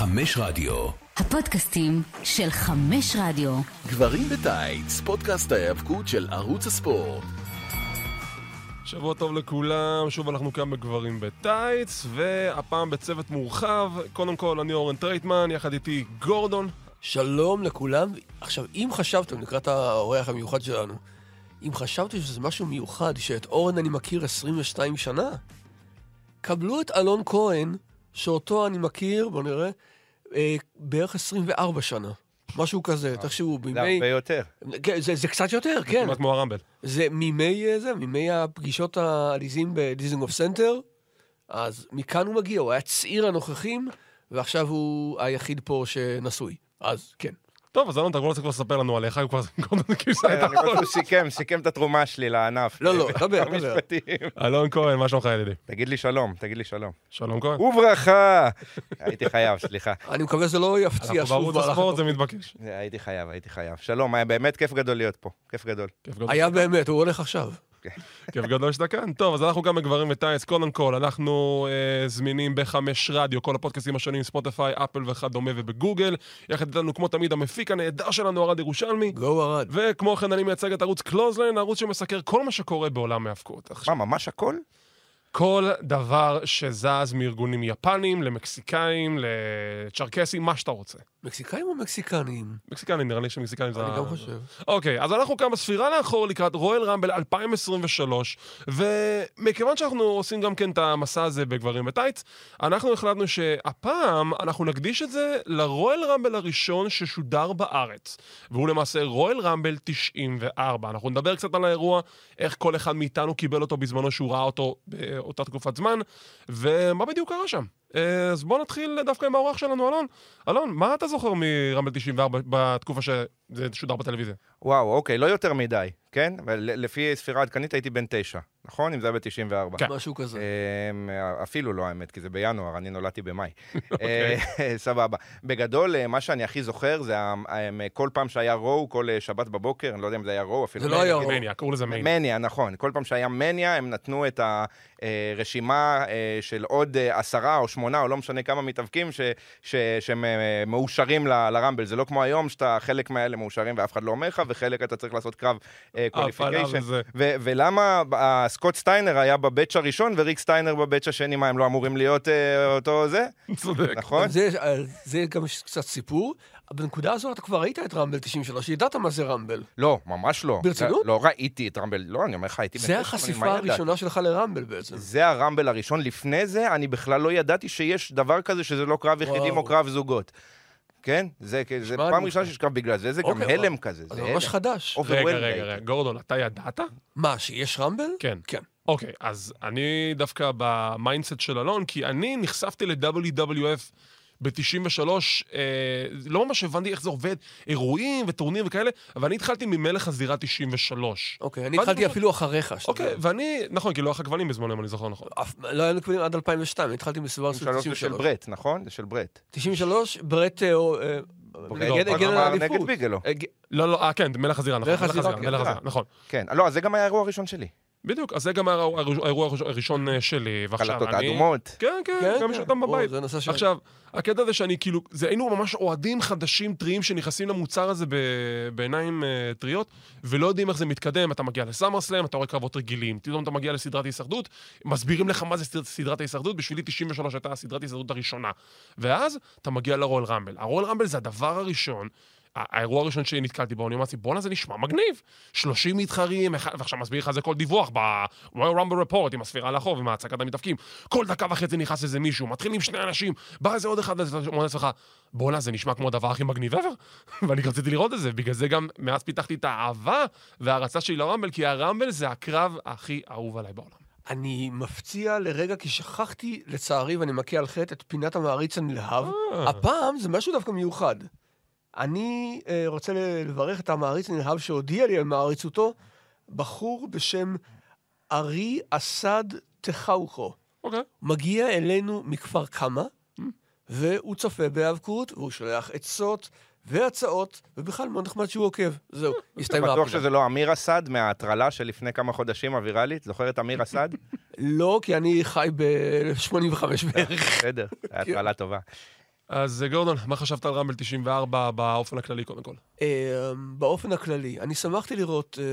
חמש רדיו. הפודקאסטים של חמש רדיו. גברים בטייץ, פודקאסט ההיאבקות של ערוץ הספורט. שבוע טוב לכולם, שוב אנחנו כאן בגברים בטייץ, והפעם בצוות מורחב. קודם כל, אני אורן טרייטמן, יחד איתי גורדון. שלום לכולם. עכשיו, אם חשבתם, לקראת האורח המיוחד שלנו, אם חשבתם שזה משהו מיוחד, שאת אורן אני מכיר 22 שנה, קבלו את אלון כהן, שאותו אני מכיר, בואו נראה, אה, בערך 24 שנה. משהו כזה, תחשבו, בימי... זה הרבה יותר. כן, זה, זה קצת יותר, כן. כמעט כמו הרמבל. זה מימי אה, זה, מימי הפגישות העליזים בדיזנגוף סנטר, אז מכאן הוא מגיע, הוא היה צעיר הנוכחים, ועכשיו הוא היחיד פה שנשוי. אז כן. טוב, אז אלון, אתה לא רוצה כבר לספר לנו עליך, הוא כבר כיסה את אני חושב שהוא סיכם, סיכם את התרומה שלי לענף. לא, לא, דבר, דבר. המשפטים. אלון כהן, מה שלומך ידידי? תגיד לי שלום, תגיד לי שלום. שלום כהן. וברכה! הייתי חייב, סליחה. אני מקווה שזה לא יפציע אנחנו שוב בערוץ מהלך הספורט, זה. מתבקש. הייתי חייב, הייתי חייב. שלום, היה באמת כיף גדול להיות פה. כיף גדול. היה באמת, הוא הולך עכשיו. כיף גדול שאתה כאן. טוב, אז אנחנו גם בגברים בטייץ. קודם כל, אנחנו אה, זמינים בחמש רדיו, כל הפודקאסטים השונים, ספוטיפיי, אפל וכדומה ובגוגל. יחד איתנו, כמו תמיד, המפיק הנהדר שלנו, ארד ירושלמי. go ארד. וכמו כן, אני מייצג את ערוץ קלוזליין, ערוץ שמסקר כל מה שקורה בעולם ההאבקות. מה, ממש הכל? כל דבר שזז מארגונים יפנים למקסיקאים, לצ'רקסים, מה שאתה רוצה. מקסיקאים או מקסיקנים? מקסיקנים, נראה לי שמקסיקנים זה... אני גם חושב. אוקיי, אז אנחנו כאן בספירה לאחור לקראת רויאל רמבל 2023, ומכיוון שאנחנו עושים גם כן את המסע הזה בגברים בטייץ, אנחנו החלטנו שהפעם אנחנו נקדיש את זה לרויאל רמבל הראשון ששודר בארץ, והוא למעשה רויאל רמבל 94. אנחנו נדבר קצת על האירוע, איך כל אחד מאיתנו קיבל אותו בזמנו שהוא ראה אותו באותה תקופת זמן, ומה בדיוק קרה שם. אה, אז בואו נתחיל דווקא עם האורח שלנו, אלון. אלון, מה אתה זוכר מרמבל 94 בתקופה שזה שודר בטלוויזיה? וואו, אוקיי, לא יותר מדי, כן? ולפי ספירה עדכנית הייתי בן תשע, נכון? אם זה היה ב-94. כן. משהו כזה. אמ, אפילו לא האמת, כי זה בינואר, אני נולדתי במאי. אוקיי. אה, סבבה. בגדול, אה, מה שאני הכי זוכר זה ה- אה, כל פעם שהיה רואו, כל שבת בבוקר, אני לא יודע אם זה היה רואו, אפילו... זה לא היה מניה, רואו. מניה, קראו לזה מניה. מניה, נכון. כל פעם שהיה מניה, הם נתנו את הרשימה של עוד עשרה או שמונה, או לא משנה כמה מתאבקים, ש- ש- שהם מאושרים ל- לרמבל. זה לא כמו היום, שאתה חלק מהאלה מאושרים ואף אחד לא אומר לך, וחלק אתה צריך לעשות קרב qualification. ולמה סקוט סטיינר היה ב batch הראשון וריק סטיינר ב batch השני, מה, הם לא אמורים להיות אה, אותו זה? צודק. נכון? זה, זה גם קצת סיפור. בנקודה הזו אתה כבר ראית את רמבל 93, ידעת מה זה רמבל. לא, ממש לא. ברצינות? לא ראיתי את רמבל, לא, אני אומר לך, הייתי... זה החשיפה? הראשונה שלך לרמבל בעצם. זה הרמבל הראשון. לפני זה, אני בכלל לא ידעתי שיש דבר כזה שזה לא קרב יחידים. או קרב זוגות. כן? זה, זה פעם ראשונה קרב בגלל זה, זה גם אוקיי, הלם כזה. זה ממש. חדש. רגע, רגע. רגע, גורדון, אתה ידעת? מה, שיש רמבל? כן. כן. אוקיי, אז אני דווקא ב mindset של אלון, כי אני נחשפתי ל-WWF ב-93, אה, לא ממש הבנתי איך זה עובד, אירועים וטורנירים וכאלה, אבל אני התחלתי ממלך הזירה 93. אוקיי, אני התחלתי אפילו אחריך. שתדע. אוקיי, ואני, נכון, כי לא היה לך כבלים בזמנו, אם אני זוכר נכון. אף- לא היה לנו כבלים עד 2002, אני התחלתי בסביבה של שלוש זה של 93. ברט, נכון? זה של ברט. 93, ברט... אה, אה, הגן- הגן על אמר האליפות. נגד ביגלו. אה, לא, לא, אה, כן, מלך הזירה, נכון. מלך הזירה. מלך הזירה, נכון. כן, לא, אז זה גם היה האירוע הראשון שלי. בדיוק, אז זה גם האירוע הראשון אה, שלי, ועכשיו קלטות אני... האדומות. כן, כן, כן, גם כן. שאתם או, בבית. זה נושא ש... עכשיו, הקטע זה שאני כאילו, זה היינו ממש אוהדים חדשים, טריים, שנכנסים למוצר הזה ב, בעיניים uh, טריות, ולא יודעים איך זה מתקדם. אתה מגיע לסאמרסלאם, אתה רואה קרבות רגילים, פתאום אתה מגיע לסדרת הישרדות, מסבירים לך מה זה סדרת- סדרת ההישרדות, בשבילי 93 הייתה סדרת ההישרדות הראשונה. ואז אתה מגיע לרול רמבל. הרול רמבל זה הדבר הראשון. האירוע הראשון שנתקלתי בו, אני אמרתי, בואנה, זה נשמע מגניב. 30 מתחרים, אחד- ועכשיו מסביר לך זה כל דיווח ב-Royal Rumble Report עם הספירה לאחור ועם הצגת המתאבקים. כל דקה וחצי נכנס איזה מישהו, מתחיל עם שני אנשים, בא איזה עוד אחד ואתה אומר לעצמך, בואנה, זה נשמע כמו הדבר הכי מגניב ever. ואני רציתי לראות את זה, בגלל זה גם מאז פיתחתי את האהבה וההערצה שלי לרמבל, כי הרמבל זה הקרב הכי אהוב עליי בעולם. אני מפציע לרגע, כי שכחתי, לצערי, ואני מכה על חטא, את פינת המעריץ הנלהב. אה. הפעם זה משהו דווקא מיוחד. אני אה, רוצה לברך את המעריץ הנלהב שהודיע לי על מעריצותו, בחור בשם ארי אסד תחאוכו. אוקיי. מגיע אלינו מכפר קמא, והוא צופה בהיאבקות, והוא שולח עצות והצעות, ובכלל מאוד נחמד שהוא עוקב. זהו, הסתיימה בטוח הפינה. שזה לא אמיר אסד מההטרלה של לפני כמה חודשים הוויראלית? זוכר את אמיר אסד? לא, כי אני חי ב-85 בערך. בסדר, כן. הטרלה טובה. אז אה, גורדון, מה חשבת על רמבל 94 באופן הכללי קודם כל? אה, באופן הכללי, אני שמחתי לראות אה,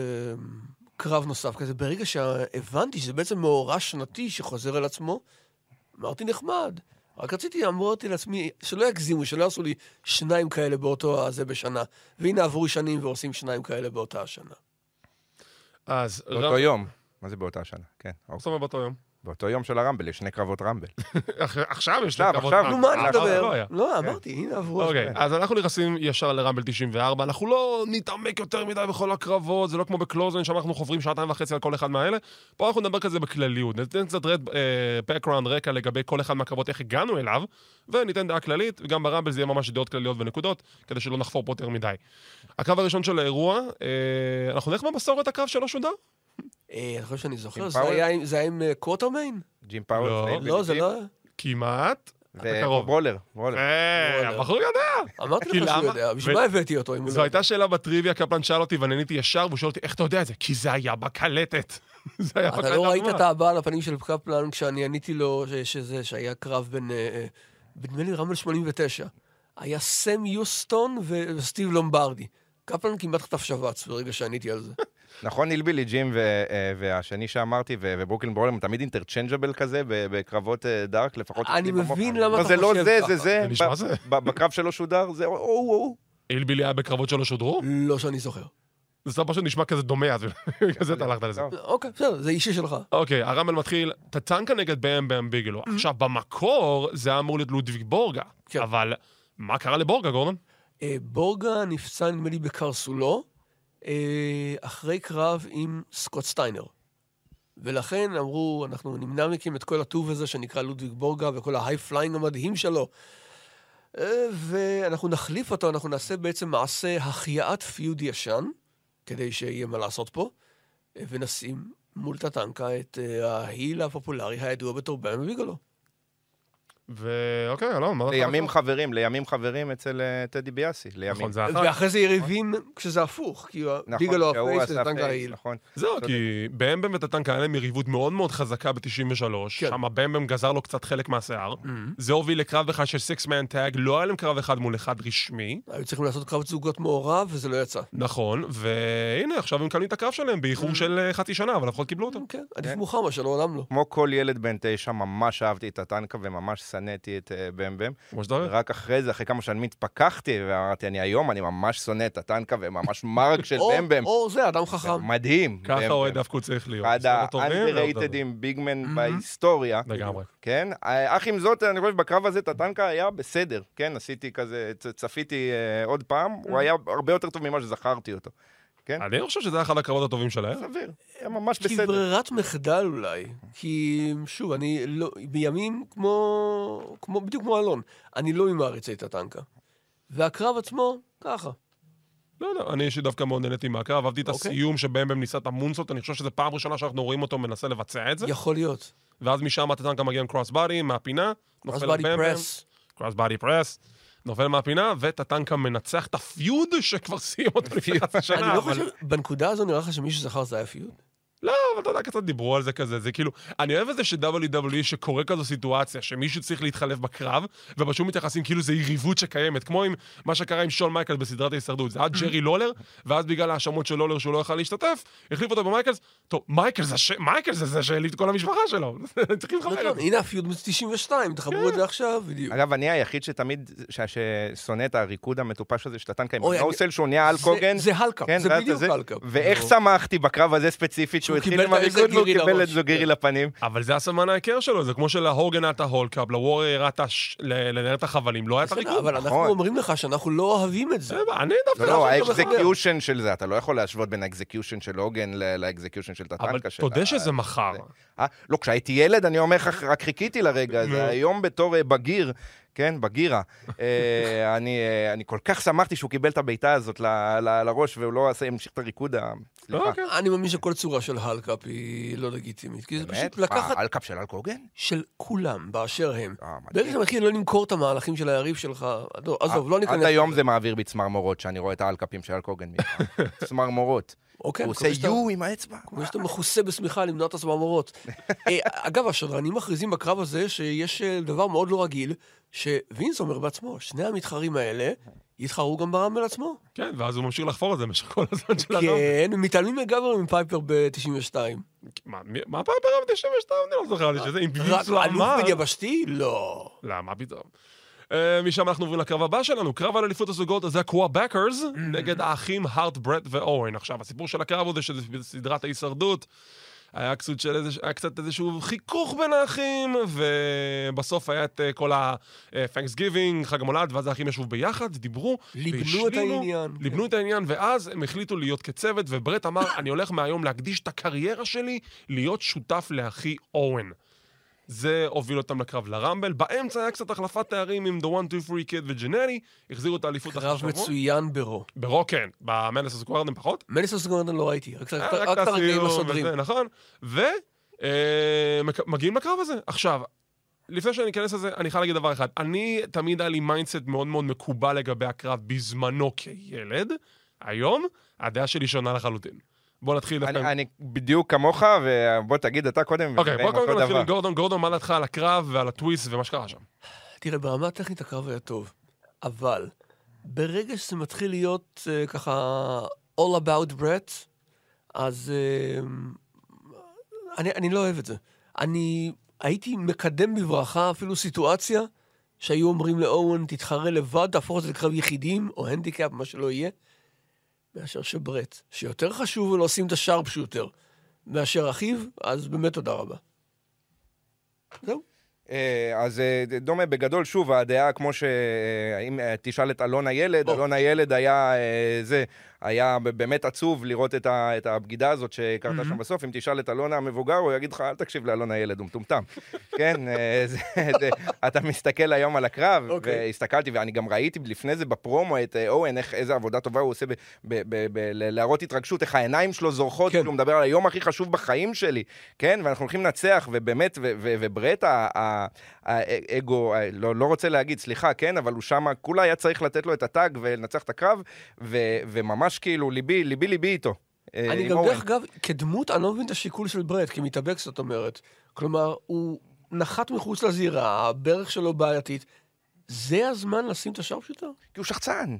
קרב נוסף כזה. ברגע שהבנתי שזה בעצם מאורע שנתי שחוזר על עצמו, אמרתי נחמד. רק רציתי, אמרתי לעצמי, שלא יגזימו, שלא יעשו לי שניים כאלה באותו הזה בשנה. והנה עברו שנים ועושים שניים כאלה באותה השנה. אז... באותו רמ- יום. מה זה באותה שנה? כן. מה זאת אומרת באותו יום? באותו יום של הרמבל, יש שני קרבות רמבל. עכשיו יש לי כבוד. עכשיו. נו, מה אה, מדבר? לא היה. לא, אמרתי, הנה עברו... אוקיי, אז אנחנו נכנסים ישר לרמבל 94, אנחנו לא נתעמק יותר מדי בכל הקרבות, זה לא כמו בקלוזן, שם אנחנו חוברים שעתיים וחצי על כל אחד מהאלה. פה אנחנו נדבר כזה בכלליות, ניתן קצת רד background רקע לגבי כל אחד מהקרבות, איך הגענו אליו, וניתן דעה כללית, וגם ברמבל זה יהיה ממש דעות כלליות ונקודות, כדי שלא נחפור פה יותר מדי. הקרב הראשון של האירוע, אה, אנחנו נלך במסורת הקרב שלא שודר? אה, אני חושב שאני זוכר, זה? היה עם- זה היה עם קווטרמיין? ג'ים פאוור. לא. זה לא. כמעט. וברולר, ברולר. אה, וואלה. הבחור יודע. אמרתי לך שהוא? יודע, בשביל מה הבאתי אותו זו לא... הייתה שאלה בטריוויה, קפלן שאל אותי ואני עניתי ישר, והוא שואל אותי, איך אתה יודע את זה? כי זה היה בקלטת. זה היה בקלטת. אתה לא ראית. את הבעה על הפנים של קפלן כשאני עניתי לו שזה, שהיה קרב בין, אה, אה, נדמה לי רמבל 89. היה סם יוסטון וסטיב לומברדי. קפלן כמעט חטף שבץ ברגע שעניתי על זה. נכון, נלבי לי ג'ים אה, והשני שאמרתי, וברוקלין ברולר, הם תמיד אינטרצ'נג'בל כזה בקרבות אה, דארק, לפחות... אני. מבין למה לא, אתה זה לא חושב זה, ככה. זה זה. זה זה. ב- בקרב שלו שודר, זה או או או. אילבילי היה בקרבות שלא שודרו? לא שאני זוכר. זה פשוט נשמע כזה דומה, אז כזה אתה הלכת לזה. טוב. אוקיי, בסדר, זה אישי שלך. אוקיי, הרמבל מתחיל, טטנקה נגד באם באם ביגלו. עכשיו, במקור זה היה אמור להיות לודוויג בורגה, כן. אבל מה קרה לבורגה, גורדון? אה, בורגה נפצע, נדמה לי, בקרסולו, אחרי קרב עם סקוט סטיינר. ולכן אמרו, אנחנו נמנע מכם את כל הטוב הזה שנקרא לודוויג בורגה וכל ה high flying המדהים שלו. אה, ואנחנו נחליף אותו, אנחנו נעשה בעצם מעשה החייאת feud ישן, כדי שיהיה מה לעשות פה, אה, ונשים מול טטנקה את אה, ה heel הפופולרי הידוע בתור בם ביגלו. ואוקיי, אלון, מה אתה לימים חברים, לימים חברים אצל אה, טד דיביאסי, לימים. נכון, זה אחר. ואחרי זה יריבים כשזה הפוך, כי נכון, ביגלו שהוא ה face עשה וטטנקה face, ה heel. נכון. זהו. כי במבם וטטנקה היה להם יריבות מאוד מאוד חזקה ב-93, כן. שם במבם גזר לו קצת חלק מהשיער. זה הוביל לקרב אחד של six man tag, לא היה להם קרב אחד מול אחד רשמי. היו צריכים לעשות קרב זוגות מעורב, וזה לא יצא. נכון, והנה, עכשיו הם מקבלים את הקרב שלהם באיחור של אה, חצי שנה, אבל לפחות קיבלו אותו. כן, עדיף כן. מאוחר מאשר לעולם לא. כמו כל ילד בן תשע, ממש אהבתי את טטנקה וממש שנאתי את אה, במבם. כמו שאתה רואה. רק אחרי זה, אחרי כמה שנים התפכחתי, ואמרתי, אני היום, אני ממש שונא את טטנקה וממש mark של במבם. או זה, אדם חכם. מדהים. ככה. אוהד דווקא צריך להיות. אחד האנדררייטדים ביגמן בהיסטוריה. לגמרי. כן? אך עם זאת, אני חושב בקרב הזה טטנקה היה בסדר. כן, עשיתי כזה, צפיתי אה, עוד פעם, הוא היה הרבה יותר טוב ממה שזכרתי אותו. כן? אני חושב שזה אחד הקרבות הטובים שלהם. סביר, היה ממש כי בסדר. ברירת מחדל אולי. כי, שוב, אני לא... בימים כמו... כמו בדיוק כמו אלון, אני לא ממעריצי את הטנקה. והקרב עצמו, ככה. לא, לא, אני אישית דווקא מאוד נהניתי מהקרב, אהבתי את אוקיי. הסיום שבהם הם ניסה את המונסות, אני חושב שזו פעם ראשונה שאנחנו רואים אותו מנסה לבצע את זה, יכול להיות. ואז משם הטנקה מגיע עם קרוס בדי, מהפינה, נופל באדי לבמבם, פרס. קרוס בדי פרס, נופל מהפינה, וטטנקה מנצח את הפיוד שכבר סיים אותו לפני חצי אני שנה, לא אבל... חושב, בנקודה הזו נראה לך שמישהו זכר שזה היה פיוד? לא, אבל אתה יודע, קצת דיברו על זה כזה, זה כאילו... אני אוהב את זה ש-WWE שקורה כזו סיטואציה, שמישהו צריך להתחלף בקרב, ופשוט מתייחסים כאילו זה יריבות שקיימת, כמו עם מה שקרה עם שון מייקלס בסדרת ההישרדות. זה היה ג'רי לולר, ואז בגלל ההאשמות של לולר שהוא לא יכל להשתתף, החליף אותו במייקלס, טוב, מייקלס זה ש- מייקלס זה זה שהעליב את כל המשפחה שלו. צריכים לחבר את זה. הנה הפיוד מ-92, תחברו את זה עכשיו, בדיוק. אגב, אני היחיד שתמיד, ששונא את הריקוד המטופש הזה של הטנקה עם הנוסל שהוא נהיה על קוגן. זה הלקאפ, כן, זה בדיוק הלקאפ. ואיך שמחתי בקרב הזה ספציפית, שהוא שהוא התחיל עם את הריקוד גירי קיבל. את זו גירי כן. לפנים. אבל זה הסמן ההיכר שלו, זה כמו שלהוגן היה את ה hulk up, לוורייר היה את את החבלים, לא היה את הריקוד. אבל אנחנו נכון. אומרים לך שאנחנו לא אוהבים את זה. אני דווקא... לא, לא, זה מחבר. ה execution של זה, אתה לא יכול להשוות בין ה execution של הוגן ל execution של אבל טטנקה. של תודה שזה מחר. זה. אה? לא, כשהייתי ילד, אני אומר לך, רק חיכיתי לרגע. הזה. היום בתור אה, בגיר, כן, בגירה, אה, אני אה, אני כל כך שמחתי שהוא קיבל את הבעיטה הזאת ל- ל- לראש, והוא לא עשה- המשיך את הריקוד ה... סליחה. אוקיי. אני מאמין שכל צורה של הלקאפ היא לא לגיטימית. כי זה? פשוט לקחת מה, אלקאפ של אלקוגן? של כולם באשר הם. אה, שאתה מתחיל לא למכור את המהלכים של היריב שלך, עזוב, עזוב, לא ניכנס... עד היום. זה מעביר בי צמרמורות, שאני רואה את האלקאפים של אלקוגן. צמרמורות. או כן, הוא עושה יו עם האצבע. כמו שאתה מכוסה בשמיכה למנוע את הצמרמורות. אה, אגב, השדרנים מכריזים בקרב הזה שיש אה, דבר מאוד לא רגיל, שווינס אומר בעצמו, שני המתחרים האלה יתחרו גם ברמבל עצמו. כן, ואז הוא ממשיך לחפור את זה במשך כל הזמן של הרמבל. כן, מתעלמים לגמרי מפייפר ב-92. מה, פייפר ב-92? אני לא זוכר לי שזה, אם ויץ לא אלוף אמר... בן יבשתי? לא. לא, מה פתאום. אה, משם אנחנו עוברים לקרב הבא שלנו, קרב על אליפות הזוגות, זה הקוויבקרס, נגד האחים הארט, ברט ואורן. עכשיו, הסיפור של הקרב הוא זה שזה סדרת ההישרדות. היה קצת, של איזה, היה קצת איזשהו חיכוך בין האחים, ובסוף היה את אה, כל ה- Thanksgiving, חג המולד, ואז האחים ישבו ביחד, דיברו, ליבנו את העניין. ליבנו את העניין, ואז הם החליטו להיות כצוות, וברט אמר, אני הולך מהיום להקדיש את הקריירה שלי להיות שותף לאחי אורן. זה הוביל אותם לקרב לרמבל. באמצע היה קצת החלפת תארים עם The One, Two, Three Kid וג'נטי, החזירו את האליפות קרב אחרי שבוע. מצוין ברו. ברוק כן, במנס הסקוארדם פחות. Madison Square Garden לא ראיתי, רק אה, את הרגעים הסודרים. נכון. ומגיעים לקרב הזה. עכשיו, לפני שאני אכנס לזה, אני חייב להגיד דבר אחד. אני, תמיד היה לי mindset מאוד מאוד מקובל לגבי הקרב בזמנו כילד. היום, הדעה שלי שונה לחלוטין. בוא נתחיל דווקא... אני, אני בדיוק כמוך, ובוא תגיד אתה קודם, אוקיי, בוא קודם נתחיל. עם גורדון. גורדון, מה דעתך על הקרב ועל הטוויסט ומה שקרה שם? תראה, ברמה הטכנית הקרב היה טוב, אבל ברגע שזה מתחיל להיות uh, ככה all about Brett, אז uh, אני, אני לא אוהב את זה. אני הייתי מקדם בברכה אפילו סיטואציה שהיו אומרים לאורן, תתחרה לבד, תהפוך את זה לקרב יחידים, או הנדיקאפ, מה שלא יהיה, מאשר שברט, שיותר חשוב לו לשים את השארפ שוטר מאשר אחיו, אז באמת תודה רבה. זהו. אה, אז אה, דומה, בגדול, שוב, הדעה, כמו שאם תשאל את אלון הילד. אלון הילד היה אה, זה, היה ב- באמת עצוב לראות את ה- את הבגידה הזאת שקרתה שם בסוף. אם תשאל את אלון המבוגר, הוא יגיד לך, אל תקשיב לאלון הילד, הוא מטומטם. כן, אה, זה- זה- אתה מסתכל היום על הקרב, אוקיי. והסתכלתי, ואני גם ראיתי לפני זה בפרומו את אה, אורן, איך- איזה עבודה טובה הוא עושה ב- ב- ב- ב- ל- להראות התרגשות, איך העיניים שלו זורחות, כן. כאילו הוא מדבר על היום הכי חשוב בחיים שלי, כן, ואנחנו הולכים לנצח, ובאמת, וברט, האגו, ה- לא לא רוצה להגיד, סליחה, כן, אבל הוא שמה, כולה היה צריך לתת לו את הטאג ולנצח את הקרב, ו- וממש כאילו, ליבי, ליבי, ליבי איתו. אה, אני גם. דרך אגב, כדמות, אני לא מבין את השיקול של ברט, כמתאבק, זאת אומרת. כלומר, הוא נחת מחוץ לזירה, הברך שלו בעייתית. זה הזמן לשים את השארפשוטר? כי הוא שחצן.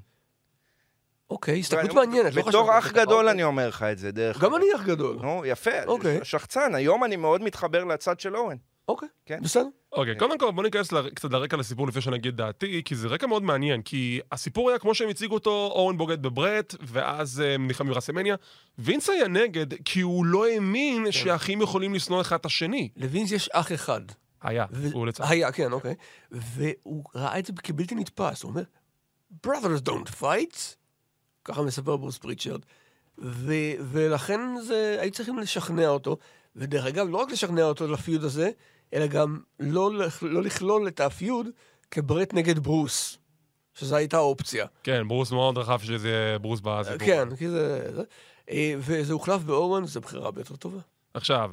אוקיי, הסתכלות מעניינת, לא חשבתי בתור אח גדול אוקיי. אני אומר לך את זה, דרך גם אגב. אני אח גדול. נו, יפה, אוקיי. שחצן. היום אני מאוד מתחבר לצד של אורן. אוקיי, כן. בסדר. אוקיי, קודם כל בוא ניכנס ל- קצת לרקע לסיפור לפני שאני אגיד דעתי, כי זה רקע מאוד מעניין, כי הסיפור היה כמו שהם הציגו אותו, אורן בוגד בברט, ואז אה, הם נלחמים ברסמניה. וינס היה נגד, כי הוא לא האמין שהאחים יכולים לשנוא אחד את השני. לווינס יש אח אחד. היה, ו- הוא לצד. היה, כן, אוקיי. והוא ראה את זה כבלתי נתפס. הוא אומר, brothers don't fight. ככה מספר ברוס פריצ'רד. ו- ולכן זה, היו צריכים לשכנע אותו. ודרך אגב, לא רק לשכנע אותו לפיוד הזה, אלא גם לא, לא לכלול את הפיוד כברט נגד ברוס. שזו הייתה אופציה. כן, ברוס מאוד רחב שזה יהיה ברוס בסיפור. כן, כי זה... זה. אה, וזה הוחלף באורן, זו בחירה הרבה יותר טובה. עכשיו,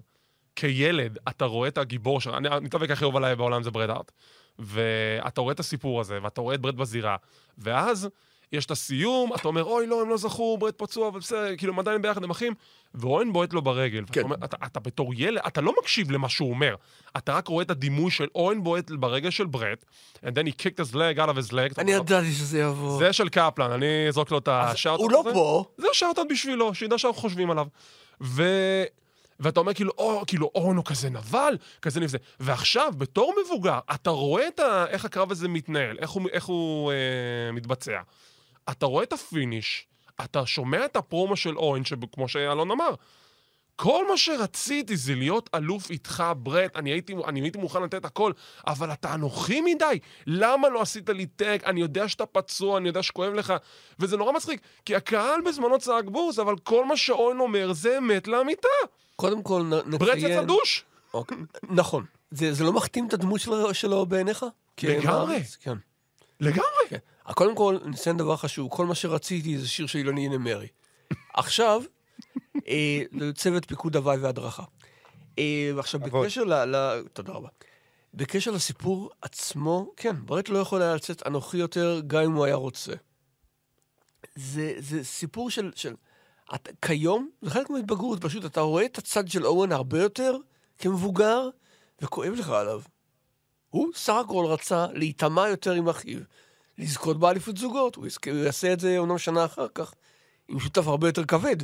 כילד, אתה רואה את הגיבור שלך, אני- המתאבק הכי אהוב עליי בעולם זה ברט הארט. ואתה רואה את הסיפור הזה, ואתה רואה את ברט בזירה, ואז יש את הסיום, אתה אומר, אוי, לא, הם לא זכו, ברט פצוע, אבל בסדר, כאילו, הם עדיין ביחד, הם אחים, ואורן בועט לו ברגל. כן. אומר, אתה, אתה בתור ילד, אתה לא מקשיב למה שהוא אומר, אתה רק רואה את הדימוי של אורן בועט ברגל של ברט, and then he kicked his leg out of his leg. אני אומר, ידעתי שזה יבוא. זה של קפלן, אני אזרוק לו את ה shout out. הוא לא פה. זה shout out בשבילו, שידע שאנחנו חושבים עליו. ו... ואתה אומר כאילו, או, כאילו, אורן הוא כזה נבל, כזה נבזה. ועכשיו, בתור מבוגר, אתה רואה את ה... איך הקרב הזה מתנהל, איך הוא, איך הוא אה, מתבצע. אתה רואה את ה finish, אתה שומע את הפרומו של אורן, שכמו שאלון אמר, כל מה שרציתי זה להיות אלוף איתך, ברט, אני הייתי, אני הייתי מוכן לתת הכל, אבל אתה אנוכי מדי. למה לא עשית לי tag? אני יודע שאתה פצוע, אני יודע שכואב לך. וזה נורא מצחיק, כי הקהל בזמנו צעק בוז, אבל כל מה שאורן אומר זה אמת לאמיתה. קודם כל נ- נציין... ברט יצא דוש. אוקיי, נכון. זה, זה לא מכתים את הדמות שלו, שלו בעיניך? לגמרי. כמעריץ? כן. לגמרי. כן. קודם כל, נציין דבר חשוב, כל מה שרציתי זה שיר של אילוני נמרי. עכשיו, אה, זה צוות פיקוד הוואי והדרכה. אה, ועכשיו, כבוד. בקשר ל... ל... תודה רבה. בקשר לסיפור עצמו, כן, ברט לא יכול היה לצאת אנוכי יותר, גם אם הוא היה רוצה. זה, זה סיפור של, של את, כיום, זה חלק מההתבגרות, פשוט אתה רואה את הצד של אורן הרבה יותר כמבוגר, וכואב לך עליו. הוא סך הכל רצה להיטמע יותר עם אחיו, לזכות באליפות זוגות. הוא, יעשה את זה אומנם שנה אחר כך, עם שותף הרבה יותר כבד,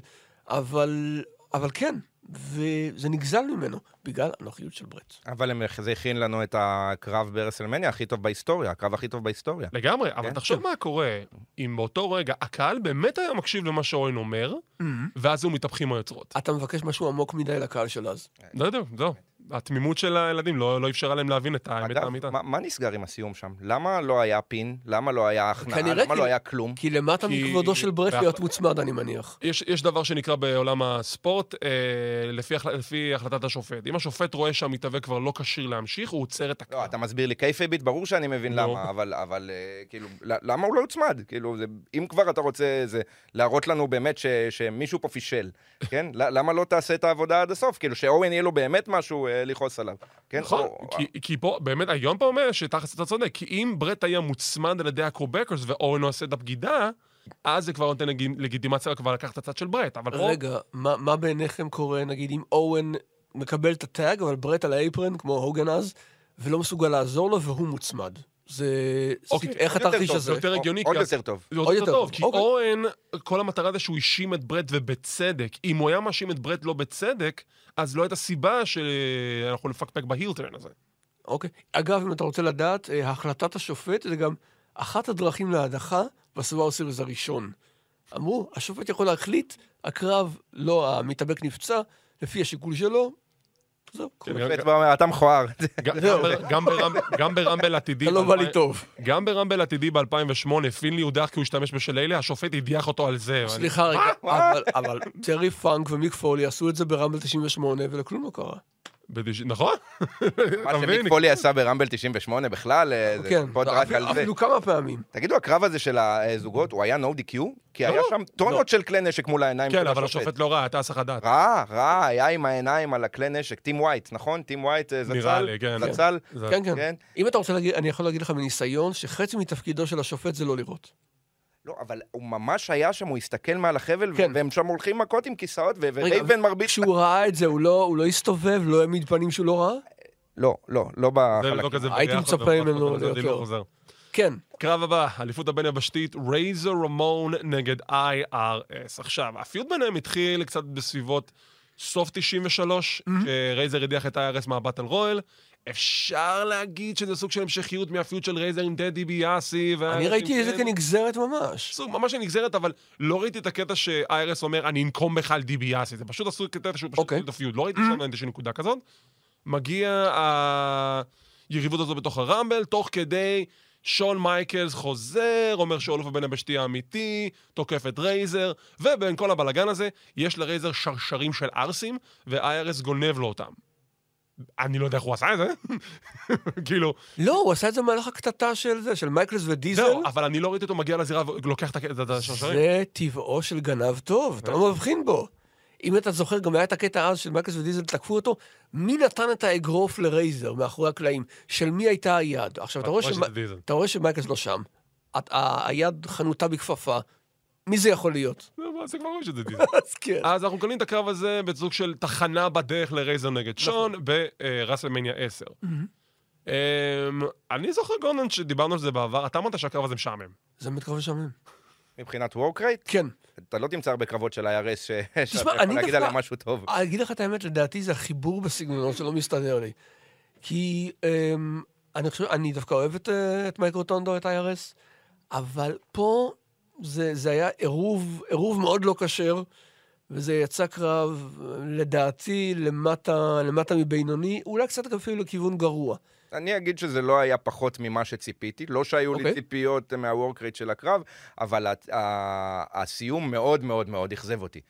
אבל, אבל כן, וזה נגזל ממנו, בגלל הנוחיות של ברט. אבל זה הכין לנו את הקרב ברסלמניה הכי טוב בהיסטוריה, הקרב הכי טוב בהיסטוריה. לגמרי, אבל כן. תחשוב מה קורה אם באותו רגע הקהל באמת היה מקשיב למה שאורן אומר, ואז הוא מתהפכים היוצרות. אתה מבקש משהו עמוק מדי לקהל של אז. לא יודע, זהו. התמימות של הילדים לא לא אפשרה להם להבין את האמת אגב, האמיתה. מה, מה נסגר עם הסיום שם? למה לא היה פין? למה לא היה הכנעה? למה כי- לא היה כלום? כי למטה כי- מכבודו של ברט באח- להיות מוצמד, אני מניח. יש, יש דבר שנקרא בעולם הספורט, אה, לפי, החל- לפי החלטת השופט. אם השופט רואה שהמתאבק כבר לא כשיר להמשיך, הוא עוצר את הקרב. לא, אתה מסביר לי קייפייבית, ברור שאני מבין לא. למה, אבל, אבל אה, כאילו, למה הוא לא יוצמד? כאילו, זה, אם כבר אתה רוצה זה, להראות לנו באמת ש, שמישהו פה פישל, כן? למה לא תעשה את העבודה עד הסוף? כאילו, שאורן יהיה לו באמת משהו אה, לכעוס עליו, כן? נכון, או- כי, כי פה, באמת, ההיגיון פה אומר שתכלס אתה צודק, כי אם ברט היה מוצמד על ידי הקוויבקרס ואורן עושה את הבגידה, אז זה כבר נותן לג- לגיטימציה כבר לקחת את הצד של ברט, אבל פה... רגע, מה, מה בעיניכם קורה, נגיד, אם אורן מקבל את הטאג, אבל ברט על האפרן, כמו הוגן אז, ולא מסוגל לעזור לו, והוא מוצמד? זה... אוקיי, איך התרחיש הזה? זה יותר הגיוני, עוד יותר טוב. זה עוד יותר טוב, כי אוקיי. אורן, כל המטרה זה שהוא האשים את ברט ובצדק. אם הוא היה מאשים את ברט לא בצדק, אז לא הייתה סיבה שאנחנו נפקפק בהילטרן הזה. אוקיי. אגב, אם אתה רוצה לדעת, אה, החלטת השופט זה גם אחת הדרכים להדחה בסוואר סיריס הראשון. אמרו, השופט יכול להחליט, הקרב, לא, המתאבק נפצע, לפי השיקול שלו, אתה מכוער. גם- ברמבל עתידי... אתה לא בא לי ב- טוב. גם ברמבל עתידי ב-2008, פינלי הודח כי הוא השתמש ב shillelagh, השופט הדיח אותו על זה. סליחה רגע, אבל- אבל טרי פאנק ומיק פולי עשו את זה ברמבל 98, וכלום לא קרה. נכון? מה? שמיק פולי עשה ברמבל 98 בכלל, אה, זה כן, פוד רק על זה. אפילו כמה פעמים. תגידו, הקרב הזה של הזוגות, הוא היה no DQ? כי היה לא, שם טונות של כלי נשק מול העיניים כן, של אבל השופט. השופט לא ראה, הסח הדעת. ראה, ראה, היה עם העיניים על הכלי נשק. טים ווייט, נכון? טים ווייט אה, זצ"ל? נראה לי, כן. זצ"ל? כן, כן. כן. אם אתה רוצה להגיד, אני יכול להגיד לך מניסיון, שחצי מתפקידו של השופט זה לא לראות. לא, אבל הוא ממש היה שם, הוא הסתכל מעל החבל, כן. והם שם הולכים מכות עם כיסאות, ורייבן מרביץ... כשהוא ראה את זה, הוא לא הוא לא הסתובב, לא העמיד פנים שהוא לא ראה? לא, לא, לא בחלקים. לא כזה הייתי מצפה ממנו זה ליותר. לא חוזר. כן. קרב הבא, אליפות הבין יבשתית, רייזר רמון נגד IRS. עכשיו, ה feud ביניהם התחיל קצת בסביבות סוף 93, כשרייזר הדיח את IRS מה battle royal. אפשר להגיד שזה סוג של המשכיות מה feud של רייזר עם טד דיביאסי. אני ראיתי את זה כנגזרת ממש. סוג ממש נגזרת, אבל לא ראיתי את הקטע ש-IRS אומר, אני אנקום בך על דיביאסי. זה פשוט עשו קטע שהוא פשוט אוקיי. התחיל את ה feud. לא ראיתי שם איזושהי נקודה כזאת. מגיע היריבות הזו בתוך הרמבל, תוך כדי שון מייקלס חוזר, אומר שהוא אלוף הבין יבשתי האמיתי, תוקף את רייזר, ובין כל הבלגן הזה, יש לרייזר שרשרים של ערסים, ו-IRS גונב לו אותם. אני לא יודע איך הוא עשה את זה, כאילו, לא, הוא עשה את זה במהלך הקטטה של זה, של מייקלס ודיזל. זהו, אבל אני לא ראיתי אותו מגיע לזירה ולוקח את השרשרים. זה טבעו של גנב טוב, אתה לא מבחין בו. אם אתה זוכר, גם היה את הקטע אז של מייקלס ודיזל, תקפו אותו, מי נתן את האגרוף לרייזר מאחורי הקלעים? של מי הייתה היד? עכשיו, אתה רואה, שמייקלס לא שם, היד חנותה בכפפה, מי זה יכול להיות? זה זה כבר רואים שזה דיזל. אז כן. אז אנחנו מקבלים את הקרב הזה בסוג של תחנה בדרך לרייזר נגד שון ברסלמניה 10. אמ, אני זוכר גונן שדיברנו על זה בעבר, אתה אמרת שהקרב הזה משעמם. זה באמת קרב משעמם. מבחינת work rate, כן. אתה לא תמצא הרבה קרבות של ה-IRS ש- שאתה תשמע, יכול אני להגיד עליהם משהו טוב. אני אגיד לך את האמת, לדעתי זה החיבור בסגנונות שלא מסתדר לי. כי אמ, אני חושב, אני דווקא אוהב את, אה, את מייק רוטונדו, את IRS, אבל פה זה, זה היה עירוב, עירוב מאוד לא כשר, וזה יצא קרב, לדעתי, למטה, למטה מבינוני, אולי קצת אפילו לכיוון גרוע. אני אגיד שזה לא היה פחות ממה שציפיתי, לא שהיו לי אוקיי. ציפיות מה work rate של הקרב, אבל ה- ה- הסיום מאוד מאוד מאוד אכזב אותי.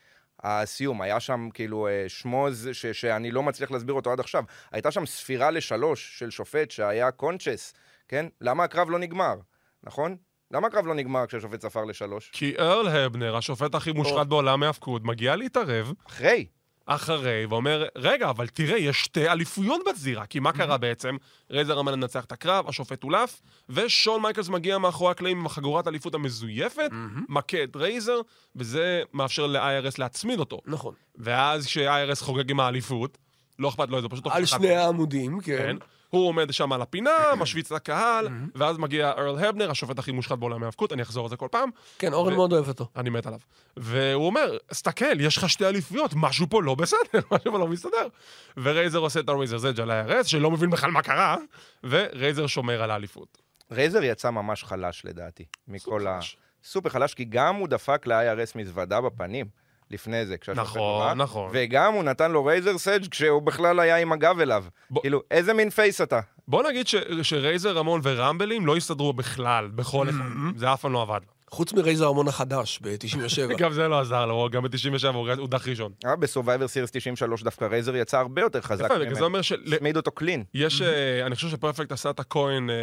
הסיום, היה שם כאילו אה, שמוז ש- שאני לא מצליח להסביר אותו עד עכשיו. הייתה שם ספירה לשלוש של שופט שהיה קונצ'ס, כן? למה הקרב לא נגמר, נכון? למה הקרב לא נגמר כשהשופט ספר לשלוש? כי ארל הבנר, השופט הכי מושחת בעולם מהפקוד, מגיע להתערב, אחרי. אחרי, ואומר, רגע, אבל תראה, יש שתי אליפויות בזירה. כי מה קרה בעצם? רייזר אמר לנצח את הקרב, השופט הולף, ושון מייקלס מגיע מאחורי הקלעים עם החגורת האליפות המזויפת, מכה את רייזר, וזה מאפשר ל-IRS להצמיד אותו. נכון. ואז כש-IRS חוגג עם האליפות, לא אכפת לו איזה, פשוט... על שני העמודים, כן. הוא עומד שם על הפינה, משוויץ לקהל, ואז מגיע ארל הבנר, השופט הכי מושחת בעולם ההאבקות, אני אחזור על זה כל פעם, כן, אורן ו- מאוד אוהב אותו. אני מת עליו. והוא אומר, סתכל, יש לך שתי אליפויות, משהו פה לא בסדר, משהו פה לא מסתדר. ורייזר עושה את הרייזר אדג' על ה-IRS, שלא מבין בכלל מה קרה, ורייזר שומר על האליפות. רייזר יצא ממש חלש לדעתי, מכל ה... חלש. סופר חלש, כי גם הוא דפק ל-IRS מזוודה בפנים לפני זה, כשהשופט נכון, הורה, נכון. וגם הוא נתן לו רייזר סאג' כשהוא בכלל היה עם הגב אליו. בוא- כאילו, איזה מין פייס אתה? בוא נגיד ש- שרייזר רמון ורמבלים לא הסתדרו בכלל, בכל אחד. זה אף פעם לא עבד. חוץ מרייזר המון החדש ב-97. גם זה לא עזר לו, גם ב-97 הודח ראשון. אה, בסורווייבר סיריס 93 דווקא רייזר יצא הרבה יותר חזק יפה, בגלל זה ממנו. אומר של... הצמיד אותו קלין. יש, אה, אני חושב שפרפקט עשה את הכהן, אה,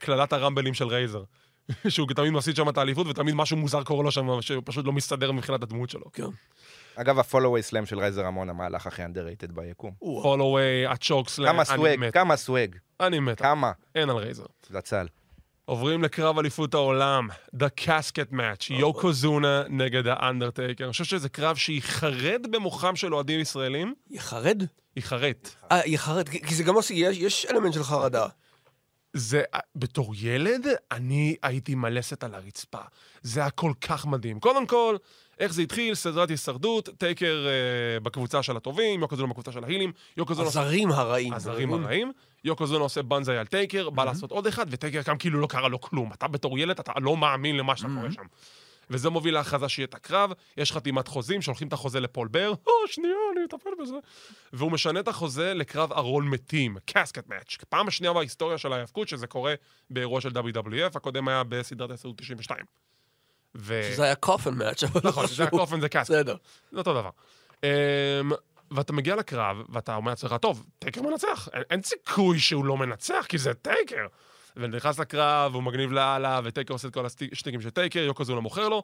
קללת הרמבלים של רייזר. שהוא תמיד מפסיד שם את האליפות, ותמיד משהו מוזר קורה לו שם, שהוא פשוט לא מסתדר מבחינת הדמות שלו. כן. אגב, הפולווי סלאם של רייזר המון, המהלך הכי underrated ביקום. פולווי, הצ'וקסלאם, כמה אני swag, מת. כמה swag, אני מת. כמה. אין על רייזר. זצ"ל. עוברים לקרב אליפות העולם, The Casket Match, יוקו זונה נגד האנדרטייקר. אני חושב שזה קרב שיחרד במוחם של אוהדים ישראלים, יחרד? ייחרט. אה, יחרד, כי זה גם עושה, יש- יש אלמנט של חרדה. זה, בתור ילד, אני הייתי מלסת על הרצפה. זה היה כל כך מדהים. קודם כל, איך זה התחיל? סדרת הישרדות, טייקר אה, בקבוצה של הטובים, יוקוזונה בקבוצה של ההילים, יוקוזונה עושה... הזרים הרעים. הזרים הרעים, יוקוזונה עושה בנזאי על טייקר, בא לעשות עוד אחד, וטייקר קם כאילו לא קרה לו כלום. אתה בתור ילד, אתה לא מאמין למה שאתה קורה שם. וזה מוביל להכרזה שיהיה את הקרב, יש חתימת חוזים, שולחים את החוזה לפול בר, או, שנייה, אני אטפל בזה. והוא משנה את החוזה לקרב ארון מתים, casket match. פעם השנייה בהיסטוריה של ההיאבקות שזה קורה באירוע של WWF, הקודם היה בסדרת הסרט 92. ו... שזה היה coffin match, אבל נכון, שזה היה coffin זה casket. בסדר. זה אותו דבר. Um, ואתה מגיע לקרב, ואתה אומר לעצמך, טוב, טייקר מנצח. אין, אין סיכוי שהוא לא מנצח, כי זה טייקר. ונכנס לקרב, הוא מגניב לאללה, וטייקר עושה את כל השטיקים של טייקר, יוקוזונה מוכר לו.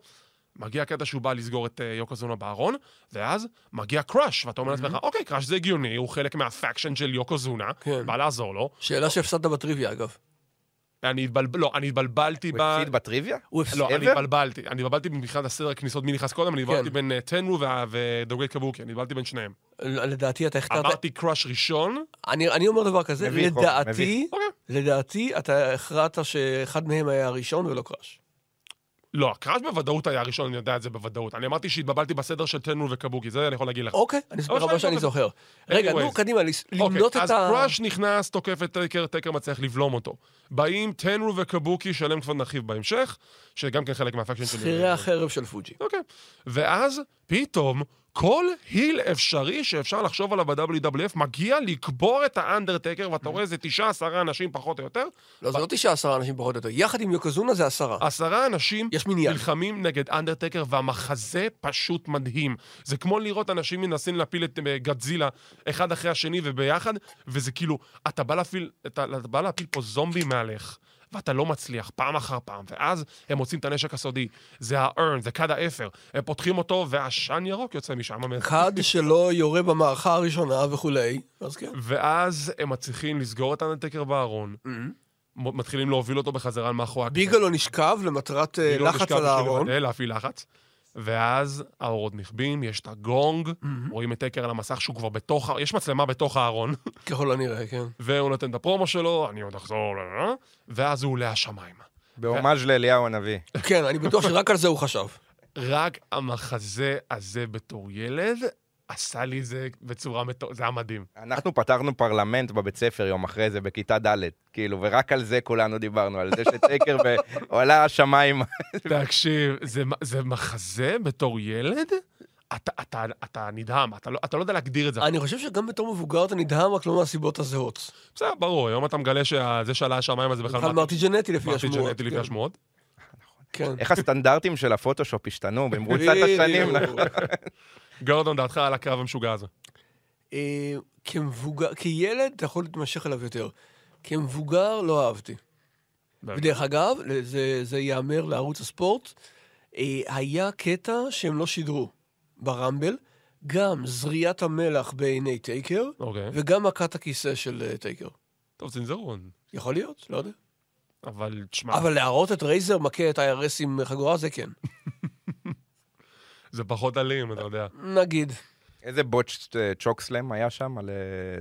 מגיע הקטע שהוא בא לסגור את uh, יוקוזונה בארון, ואז מגיע קראש, ואתה אומר לעצמך, אוקיי, קראש זה הגיוני, הוא חלק מה-faction של יוקוזונה, כן. בא לעזור לו. שאלה שהפסדת בטריוויה, אגב. אני התבלבל, לא, אני התבלבלתי הוא ב... הפסיד בטריוויה? הוא הפסיד. לא, אני? התבלבלתי. אני התבלבלתי מבחינת הסדר הכניסות, מי נכנס קודם, אני התבלבלתי כן. בין אה, טנרו ודוגי קבוקי, אני התבלבלתי בין שניהם. לדעתי אתה הכתרת... אמרתי קראש ראשון, אני אני אומר דבר כזה, לדעתי. אוקיי. לדעתי אתה הכרעת שאחד מהם היה הראשון ולא קראש. לא, קראש בוודאות היה הראשון, אני יודע את זה בוודאות. אני אמרתי שהתבלבלתי בסדר של טנריו וקבוקי, זה אני יכול להגיד לך. אוקיי, אני אסביר לך מה שאני אוקיי. זוכר. רגע, נו. קדימה, אוקיי, למנות את אז ה... קראש נכנס, תוקף את טייקר, טייקר מצליח לבלום אותו. באים טנריו וקבוקי, שעליהם כבר נרחיב בהמשך, שגם כן חלק מה-faction שלי. שכירי החרב של פוג'י. אוקיי. ואז, פתאום, כל heel אפשרי שאפשר לחשוב עליו ב-WWF מגיע לקבור את האנדרטקר, ואתה רואה איזה תשעה, עשרה אנשים פחות או יותר. לא, זה לא תשעה עשרה אנשים פחות או יותר. יחד עם יוקוזונה זה עשרה. עשרה אנשים. נלחמים נגד אנדרטקר, והמחזה פשוט מדהים. זה כמו לראות אנשים מנסים להפיל את אה, גדזילה אחד אחרי השני וביחד, וזה כאילו, אתה בא להפיל, אתה, אתה בא להפיל פה זומבי מעליך. ואתה לא מצליח, פעם אחר פעם, ואז הם מוצאים את הנשק הסודי, זה ה-earn, זה כד האפר, הם פותחים אותו, ועשן ירוק יוצא משם. כד שלא יורה במערכה הראשונה וכולי, אז כן. ואז הם מצליחים לסגור את האנדרטקר בארון, מ- מתחילים להוביל אותו בחזרה מאחורי הקיר. ביגלו נשכב למטרת אה, לחץ על הארון. להפעיל לחץ. ואז האורות נכבים, יש את הגונג, רואים את טקר על המסך שהוא כבר בתוך, יש מצלמה בתוך הארון, ככל הנראה, כן. והוא נותן את הפרומו שלו, אני עוד אחזור, ל- ל- ואז הוא עולה השמיים. בהומאז' לאליהו הנביא. כן, אני בטוח שרק על זה הוא חשב. רק המחזה הזה בתור ילד, עשה לי זה בצורה מטור... זה היה מדהים. אנחנו פתרנו פרלמנט בבית ספר יום אחרי זה, בכיתה ד', כאילו, ורק על זה כולנו דיברנו, על זה שטייקר ועולה השמיים. תקשיב, זה, זה מחזה בתור ילד? אתה, אתה, אתה נדהם, אתה לא, אתה לא יודע להגדיר את זה. אני חושב שגם בתור מבוגר אתה נדהם, רק לא מהסיבות הזהות. בסדר, ברור, היום אתה מגלה שזה שעלה השמיים הזה בכלל בכלל מרטי ג'נטי לפי מרטי השמועות. ג'נטי לפי כן. השמועות. כן. איך הסטנדרטים של הפוטושופ השתנו במרוצת השנים. בדיוק. גורדון, דעתך על הקרב המשוגע הזה. אה, כמבוגר, כילד אתה יכול להתמשך אליו יותר. כמבוגר לא אהבתי. ודרך אגב, זה, זה ייאמר לערוץ הספורט, אה, היה קטע שהם לא שידרו ברמבל, גם זריית המלח בעיני טייקר, אוקיי. וגם מכת הכיסא של אה, טייקר. טוב, צנזרו. יכול להיות, לא יודע. אבל תשמע, אבל להראות את רייזר מכה את ה-IRS עם חגורה, זה כן. זה פחות אלים, אתה יודע. נגיד. איזה בוטש צ'וקסלם היה שם על אה,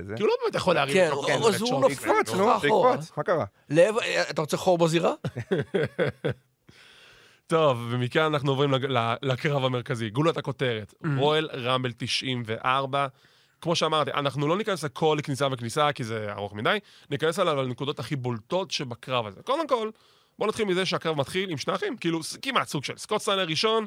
זה? כי הוא לא באמת יכול להרים כן, כן, אז הוא כן, נו, אחורה. שיקפוץ, מה קרה? לעבר- אה, אתה רוצה חור בזירה? טוב, ומכאן אנחנו עוברים לקרב המרכזי. גולת הכותרת, Mm-hmm. רואל רמבל 94. כמו שאמרתי, אנחנו לא ניכנס לכל כניסה וכניסה, כי זה ארוך מדי, ניכנס עליו לנקודות הכי בולטות שבקרב הזה. קודם כל, בואו נתחיל מזה שהקרב מתחיל עם שני אחים, כאילו, כמעט סוג של סקוט סטיינר ראשון, אה,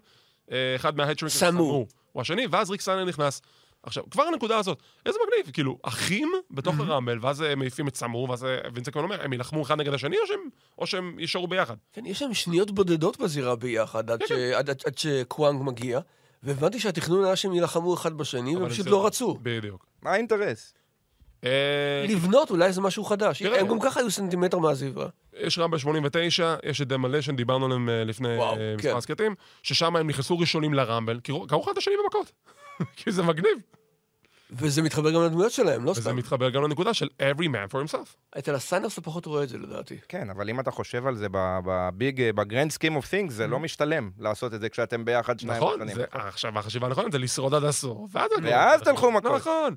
אחד מההדשרינקרס, סמו. הוא השני, ואז ריק סטיינר נכנס. עכשיו, כבר הנקודה הזאת, איזה מגניב, כאילו, אחים בתוך Mm-hmm. הרמבל, ואז הם מעיפים את סמו, ואז אה, וינס כבר אומר, הם יילחמו אחד נגד השני, או שהם, או שהם יישארו ביחד? כן, יש להם שניות בודדות בזירה ביחד, עד כן, ש- עד- עד- עד שקוואנג מגיע, והבנתי שהתכנון היה שהם יילחמו אחד בשני, אבל והם פשוט לא רצו. בדיוק. מה האינטרס? אה, לבנות, אולי זה משהו חדש. הם גם ככה היו סנטימטר מהזירה. יש רמבל 89, יש את דמולישן, דיברנו עליהם אה, לפני אה, כן. מספר הסכתים, ששם הם נכנסו ראשונים לרמבל, כי קראו אחד את השני במכות. כי זה מגניב. וזה מתחבר גם לדמויות שלהם, לא וזה סתם. מתחבר גם לנקודה של every man for himself. אצל הסטיינרס אתה פחות רואה את זה לדעתי. כן, אבל אם אתה חושב על זה ב-big, ב-grand scheme of things, זה לא משתלם לעשות את זה כשאתם ביחד שניים נכון? עכשיו, החשיבה הנכונה זה לשרוד עד הסוף. ואז תלכו מכות. נכון.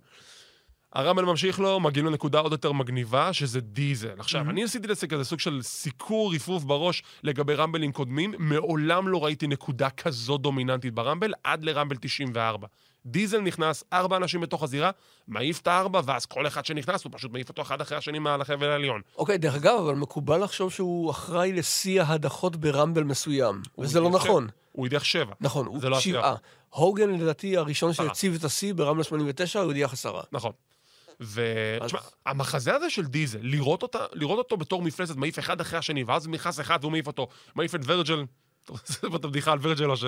הרמבל ממשיך לו, מגיעים לנקודה עוד יותר מגניבה, שזה דיזל. עכשיו, אני עשיתי לזה כזה סוג של סיקור ריפוף בראש לגבי רמבלים קודמים. מעולם לא ראיתי נקודה כזו דומיננטית ברמבל, עד לרמבל 94. דיזל נכנס, ארבע אנשים בתוך הזירה, מעיף את הארבע, ואז כל אחד שנכנס, הוא פשוט מעיף אותו אחד אחרי השני מעל החבל העליון. אוקיי, דרך אגב, אבל מקובל לחשוב שהוא אחראי לשיא ההדחות ברמבל מסוים, וזה לא נכון. הוא הדיח שבע. נכון, הוא לא. שבעה. הוגן לדעתי הראשון. שהציב את השיא ברמלה 89, הוא הדיח עשרה. נכון. אז- ותשמע, המחזה הזה של דיזל, לראות, אותה, לראות אותו בתור מפלצת, מעיף אחד אחרי השני, ואז נכנס אחד והוא מעיף אותו, מעיף את ורג'ל, טוב, זה את הבדיחה על ורג'ל או ש...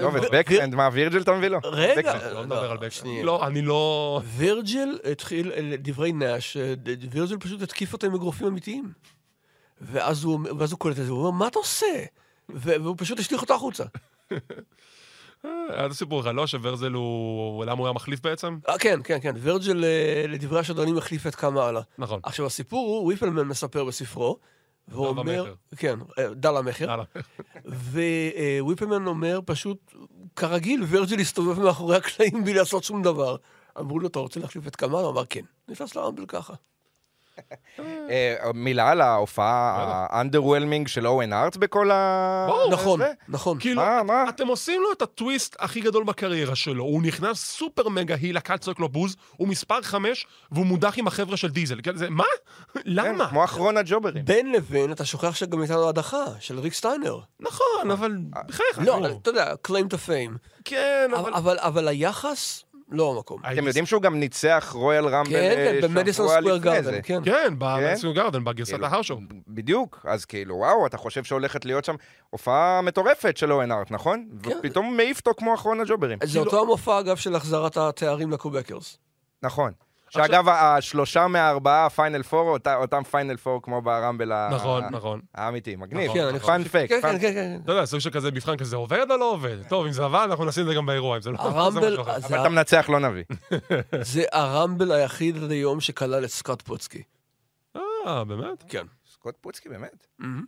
טוב, את בקהנד, מה, וירג'ל אתה מביא לו? רגע. לא על. שנייה. לא, אני לא... וירג'ל התחיל, דברי נאש, אה, וירג'ל פשוט התקיף אותו עם אגרופים אמיתיים. ואז הוא, קולט את זה, הוא אומר, מה אתה עושה? והוא פשוט השליך אותו החוצה. היה את הסיפור לך, לא? שוורזל הוא... למה הוא היה מחליף בעצם? אה, כן, כן, כן, וירג'ל, אה, לדברי השדרנים, החליף את קאמה הלאה. נכון. עכשיו, הסיפור הוא, וויפלמן מספר בספרו, והוא דל אומר... המכר. כן, אה, דל המכר. יאללה. וויפלמן אומר, פשוט, כרגיל, וירג'ל הסתובב מאחורי הקלעים בלי לעשות שום דבר. אמרו לו, אתה רוצה להחליף את קאמה? הוא אמר, כן. נכנס לרמבל ככה. אה, מילה על ההופעה האנדרוולמינג של אוהן ארץ בכל ה... נכון? נכון. כאילו? אתם עושים לו את הטוויסט הכי גדול בקריירה שלו. הוא נכנס סופר מגה היל, הקהל צועק לו בוז, הוא מספר חמש, והוא מודח עם החבר'ה של דיזל. כן, זה, מה? כן, למה? כמו אחרון הג'וברים. בין לבין, אתה שוכח שגם הייתה לו הדחה, של ריק סטיינר. נכון, אבל בחייך. לא, נו. אתה יודע, claim to fame. כן, אבל, אבל, אבל היחס, לא המקום. אתם יודעים שהוא גם ניצח רויאל רמבל כן, כן, אה, במדיסון שבוע סקוויר לפני גארדן. כן. כן, במדיסון גארדן, בגרסת כאילו, ההרשו. בדיוק, אז כאילו, וואו, אתה חושב שהולכת להיות שם הופעה מטורפת של אוון הארט, נכון? כן. ופתאום מעיף אותו כמו אחרון הג'וברים. זה אותו המופע, אגב, של החזרת התארים לקוויבקרס. נכון. שאגב, השלושה מהארבעה final four, אותם final four כמו ברמבל נכון, נכון. האמיתי, מגניב. נכון, כן. פקט, כן, כן, כן, כן. אתה יודע, סוג של כזה מבחן כזה, עובד או לא עובד? טוב, אם זה עבד, אנחנו נשים את זה גם באירוע, אם זה לא הרמבל, אבל אתה מנצח, לא נביא. זה הרמבל היחיד עד היום שכלל את סקוט פוטסקי. אה, באמת? כן. סקוט פוטסקי, באמת.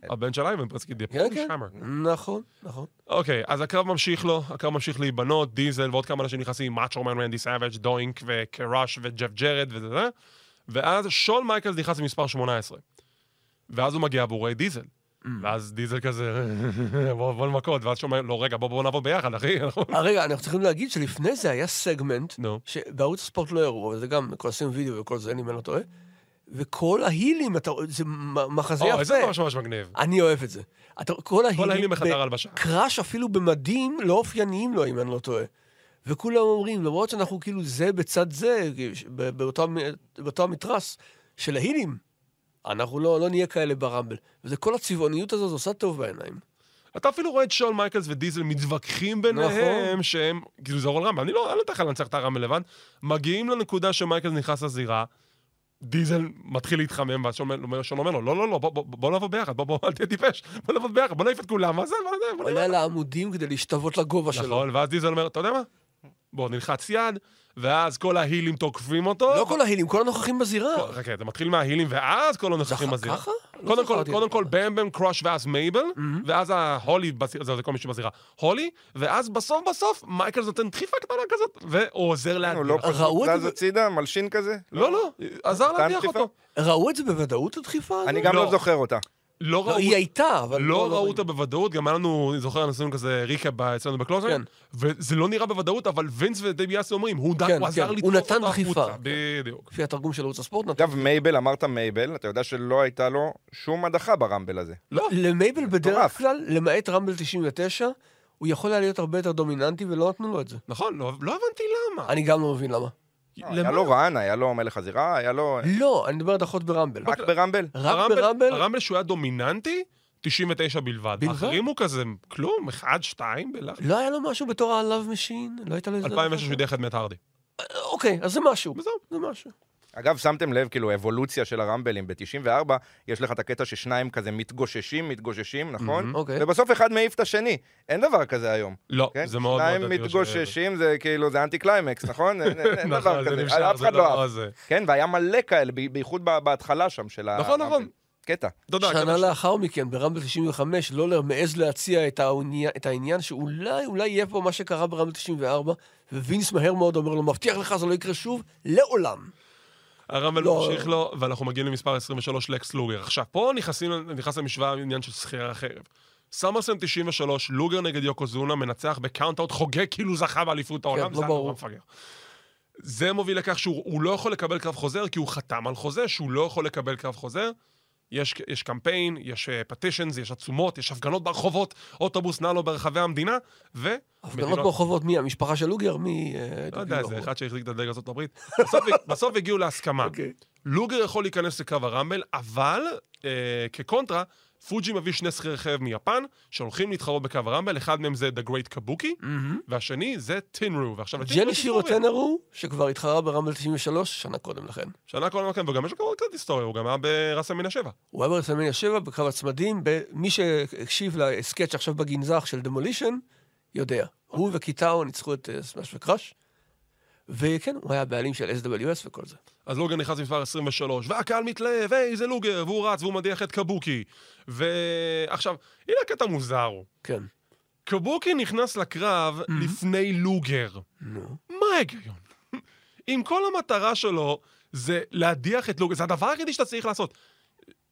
הבן של אייבן פוטסקי דיפ. כן, כן. שמר. נכון, נכון. אוקיי, אז הקרב ממשיך לו, הקרב ממשיך להיבנות, דיזל ועוד כמה אנשים נכנסים, מאצ'ו מן, רנדי סאבג', דוינק וקראש וג'ף ג'רד וזה זה, ואז שון מייקלס נכנס למספר 18. ואז הוא מגיע והוא רואה דיזל. ואז דיזל כזה, בוא בוא למכות, ואז שומע, לא רגע, בוא בוא נעבוד ביחד, אחי. אה, רגע, אנחנו צריכים להגיד שלפני זה היה סגמנט. שבערוץ הספורט לא הראו, אבל זה גם, כל עושים וידאו וכל זה, אם אני לא טועה. וכל ה-heels, אתה- זה מחזה או, איזה יפה. ממש ממש מגניב. אני אוהב את זה. אתה, כל ההילים... ההילים בחדר הלבשה. קראש אפילו במדים לא אופייניים לו, אם אני לא טועה. וכולם אומרים, למרות שאנחנו כאילו זה בצד זה, באותו, המתרס של ה-heels, אנחנו לא, לא נהיה כאלה ברמבל. וזה כל הצבעוניות הזאת עושה טוב בעיניים. אתה אפילו רואה את שון מייקלס ודיזל מתווכחים ביניהם, נכון. שהם, כאילו זה רויאל רמבל, אני לא אני לא אתן לך לנצח את הרמבל לבד, מגיעים לנקודה שמייקלס נכנס לזירה, דיזל מתחיל להתחמם, ואז שול אומר- לו, לא, לא, לא, בוא- נעבוד ביחד, בוא, בוא, אל תהיה טיפש, בוא נעבוד ביחד, בוא נעיף את כולם, מה זה, בוא נעבוד, בוא. על העמודים כדי להשתוות לגובה שלו. נכון, ואז דיזל אומר, אתה יודע מה? בוא, נלחץ יד, ואז כל ההילים תוקפים אותו. לא כל ההילים, כל הנוכחים בזירה. כל- רגע, זה מתחיל מההילים, ואז כל הנוכחים בזירה. ככה? לא קודם כל, זכרתי את קודם זה כל ככה. בם בם קראש ואז מייבל, ואז ההולי, זה זה כל מי שבזירה, הולי, ואז בסוף בסוף מייקל נותן דחיפה קטנה כזאת, והוא עוזר הוא להדיח. לא פשוט ראו את זז זה? הצידה, מלשין כזה? לא, לא, עזר נתן להדיח דחיפה? אותו. ראו את זה בוודאות, הדחיפה הזאת? אני גם לא לא. זוכר אותה. לא לא, ראו... היא הייתה, אבל... לא ראו ראינו. אותה בוודאות, גם היה לנו, אני זוכר, עשינו כזה ריקאפ אצלנו בקלוזר, כן. וזה לא נראה בוודאות, אבל וינס ודביאסי אומרים, הוא כן, הוא עזר כן, לדחוף הוא נתן דחיפה. בדיוק. לפי התרגום של ערוץ הספורט נתן. אגב, מייבל, אמרת מייבל, אתה יודע שלא הייתה לו שום הדחה ברמבל הזה. לא. למייבל בדרך. כלל, למעט רמבל 99, הוא יכול היה להיות הרבה יותר דומיננטי ולא נתנו לו את זה. נכון, לא לא הבנתי למה. אני גם לא מבין למה. היה לו רענה, היה לו מלך הזירה, היה לו... לא, אני מדבר הדחות ברמבל. רק ברמבל? רק הרמבל- ברמבל? הרמבל שהוא היה דומיננטי, 99 בלבד. בלבד? האחרים הוא כזה, כלום, אחד, שתיים, בלחץ. לא היה לו משהו בתור ה-Love Machine? לא הייתה לו איזה... 2006 הוא הדיח את מת הרדי. אוקיי, אז זה משהו. וזהו. זה משהו. אגב, שמתם לב, כאילו, אבולוציה של הרמבלים. ב-94 יש לך את הקטע ששניים כזה מתגוששים, מתגוששים, נכון? אוקיי. ובסוף אחד מעיף את השני. אין דבר כזה היום. לא, כן? זה מאוד שניים מאוד... אדיר ש- מתגוששים, זה כאילו, זה אנטי קליימקס, נכון? אין- אין אין נכון, דבר זה כזה. נמשך, אף זה אחד לא לא אהב. זה. כן, והיה מלא כאלה, בייחוד בהתחלה שם של נכון, הרמבל. נכון. קטע. יודע, שנה לאחר מכן, ברמבל 95, לולר מעז להציע את העניין שאולי, אולי יהיה פה מה שקרה ברמבל 94, ווינס מהר מאוד אומר לו, מבטיח לך, זה לא יקרה שוב, לעולם. הרמבל לא. ממשיך לו, ואנחנו מגיעים למספר 23, לקס לוגר. עכשיו, פה נכנסים, נכנס למשוואה העניין של שכירי החרב. סמרסלאם 93, לוגר נגד יוקוזונה, מנצח ב count-out, חוגג כאילו זכה באליפות העולם, לא זה היה ברור. מפגר. זה מוביל לכך שהוא הוא לא יכול לקבל קרב חוזר, כי הוא חתם על חוזה שהוא לא יכול לקבל קרב חוזר. יש, יש קמפיין, יש petitions, יש עצומות, יש הפגנות ברחובות, אוטובוס נע לו ברחבי המדינה, ו... הפגנות מדינות- ברחובות, מי? המשפחה של לוגר? מי? אה, לא יודע, זה? אחד שהחזיק את הדגל ארצות הברית. בסוף, בסוף הגיעו להסכמה. אוקיי. לוגר יכול להיכנס לקו הרמבל, אבל אה, כקונטרה, פוג'י מביא שני שכירי חרב מיפן, שהולכים להתחרות בקו הרמבל, אחד מהם זה The Great Kabuki, והשני זה טינרו. ועכשיו, ג'ני הטינרו יש שירו. טנרו, שכבר התחרה ברמבל 93 שנה קודם לכן. שנה קודם לכן, וגם יש לו קצת היסטוריה, הוא גם היה ברסה מן השבע. הוא היה ברסלמניה 7 בקרב הצמדים, ב- מי שהקשיב לסקץ' עכשיו בגנזך של דמולישן, יודע. הוא וקיטאו ניצחו את אה, סמאש וקראש, וכן, הוא היה הבעלים של SWS וכל זה. אז לוגר נכנס למספר 23, והקהל מתלהב, היי, זה לוגר, והוא רץ והוא מדיח את קבוקי. ועכשיו, הנה הקטע מוזר. כן. קבוקי נכנס לקרב לפני לוגר. נו. מה ההיגיון? אם כל המטרה שלו זה להדיח את לוגר, זה הדבר היחידי שאתה צריך לעשות.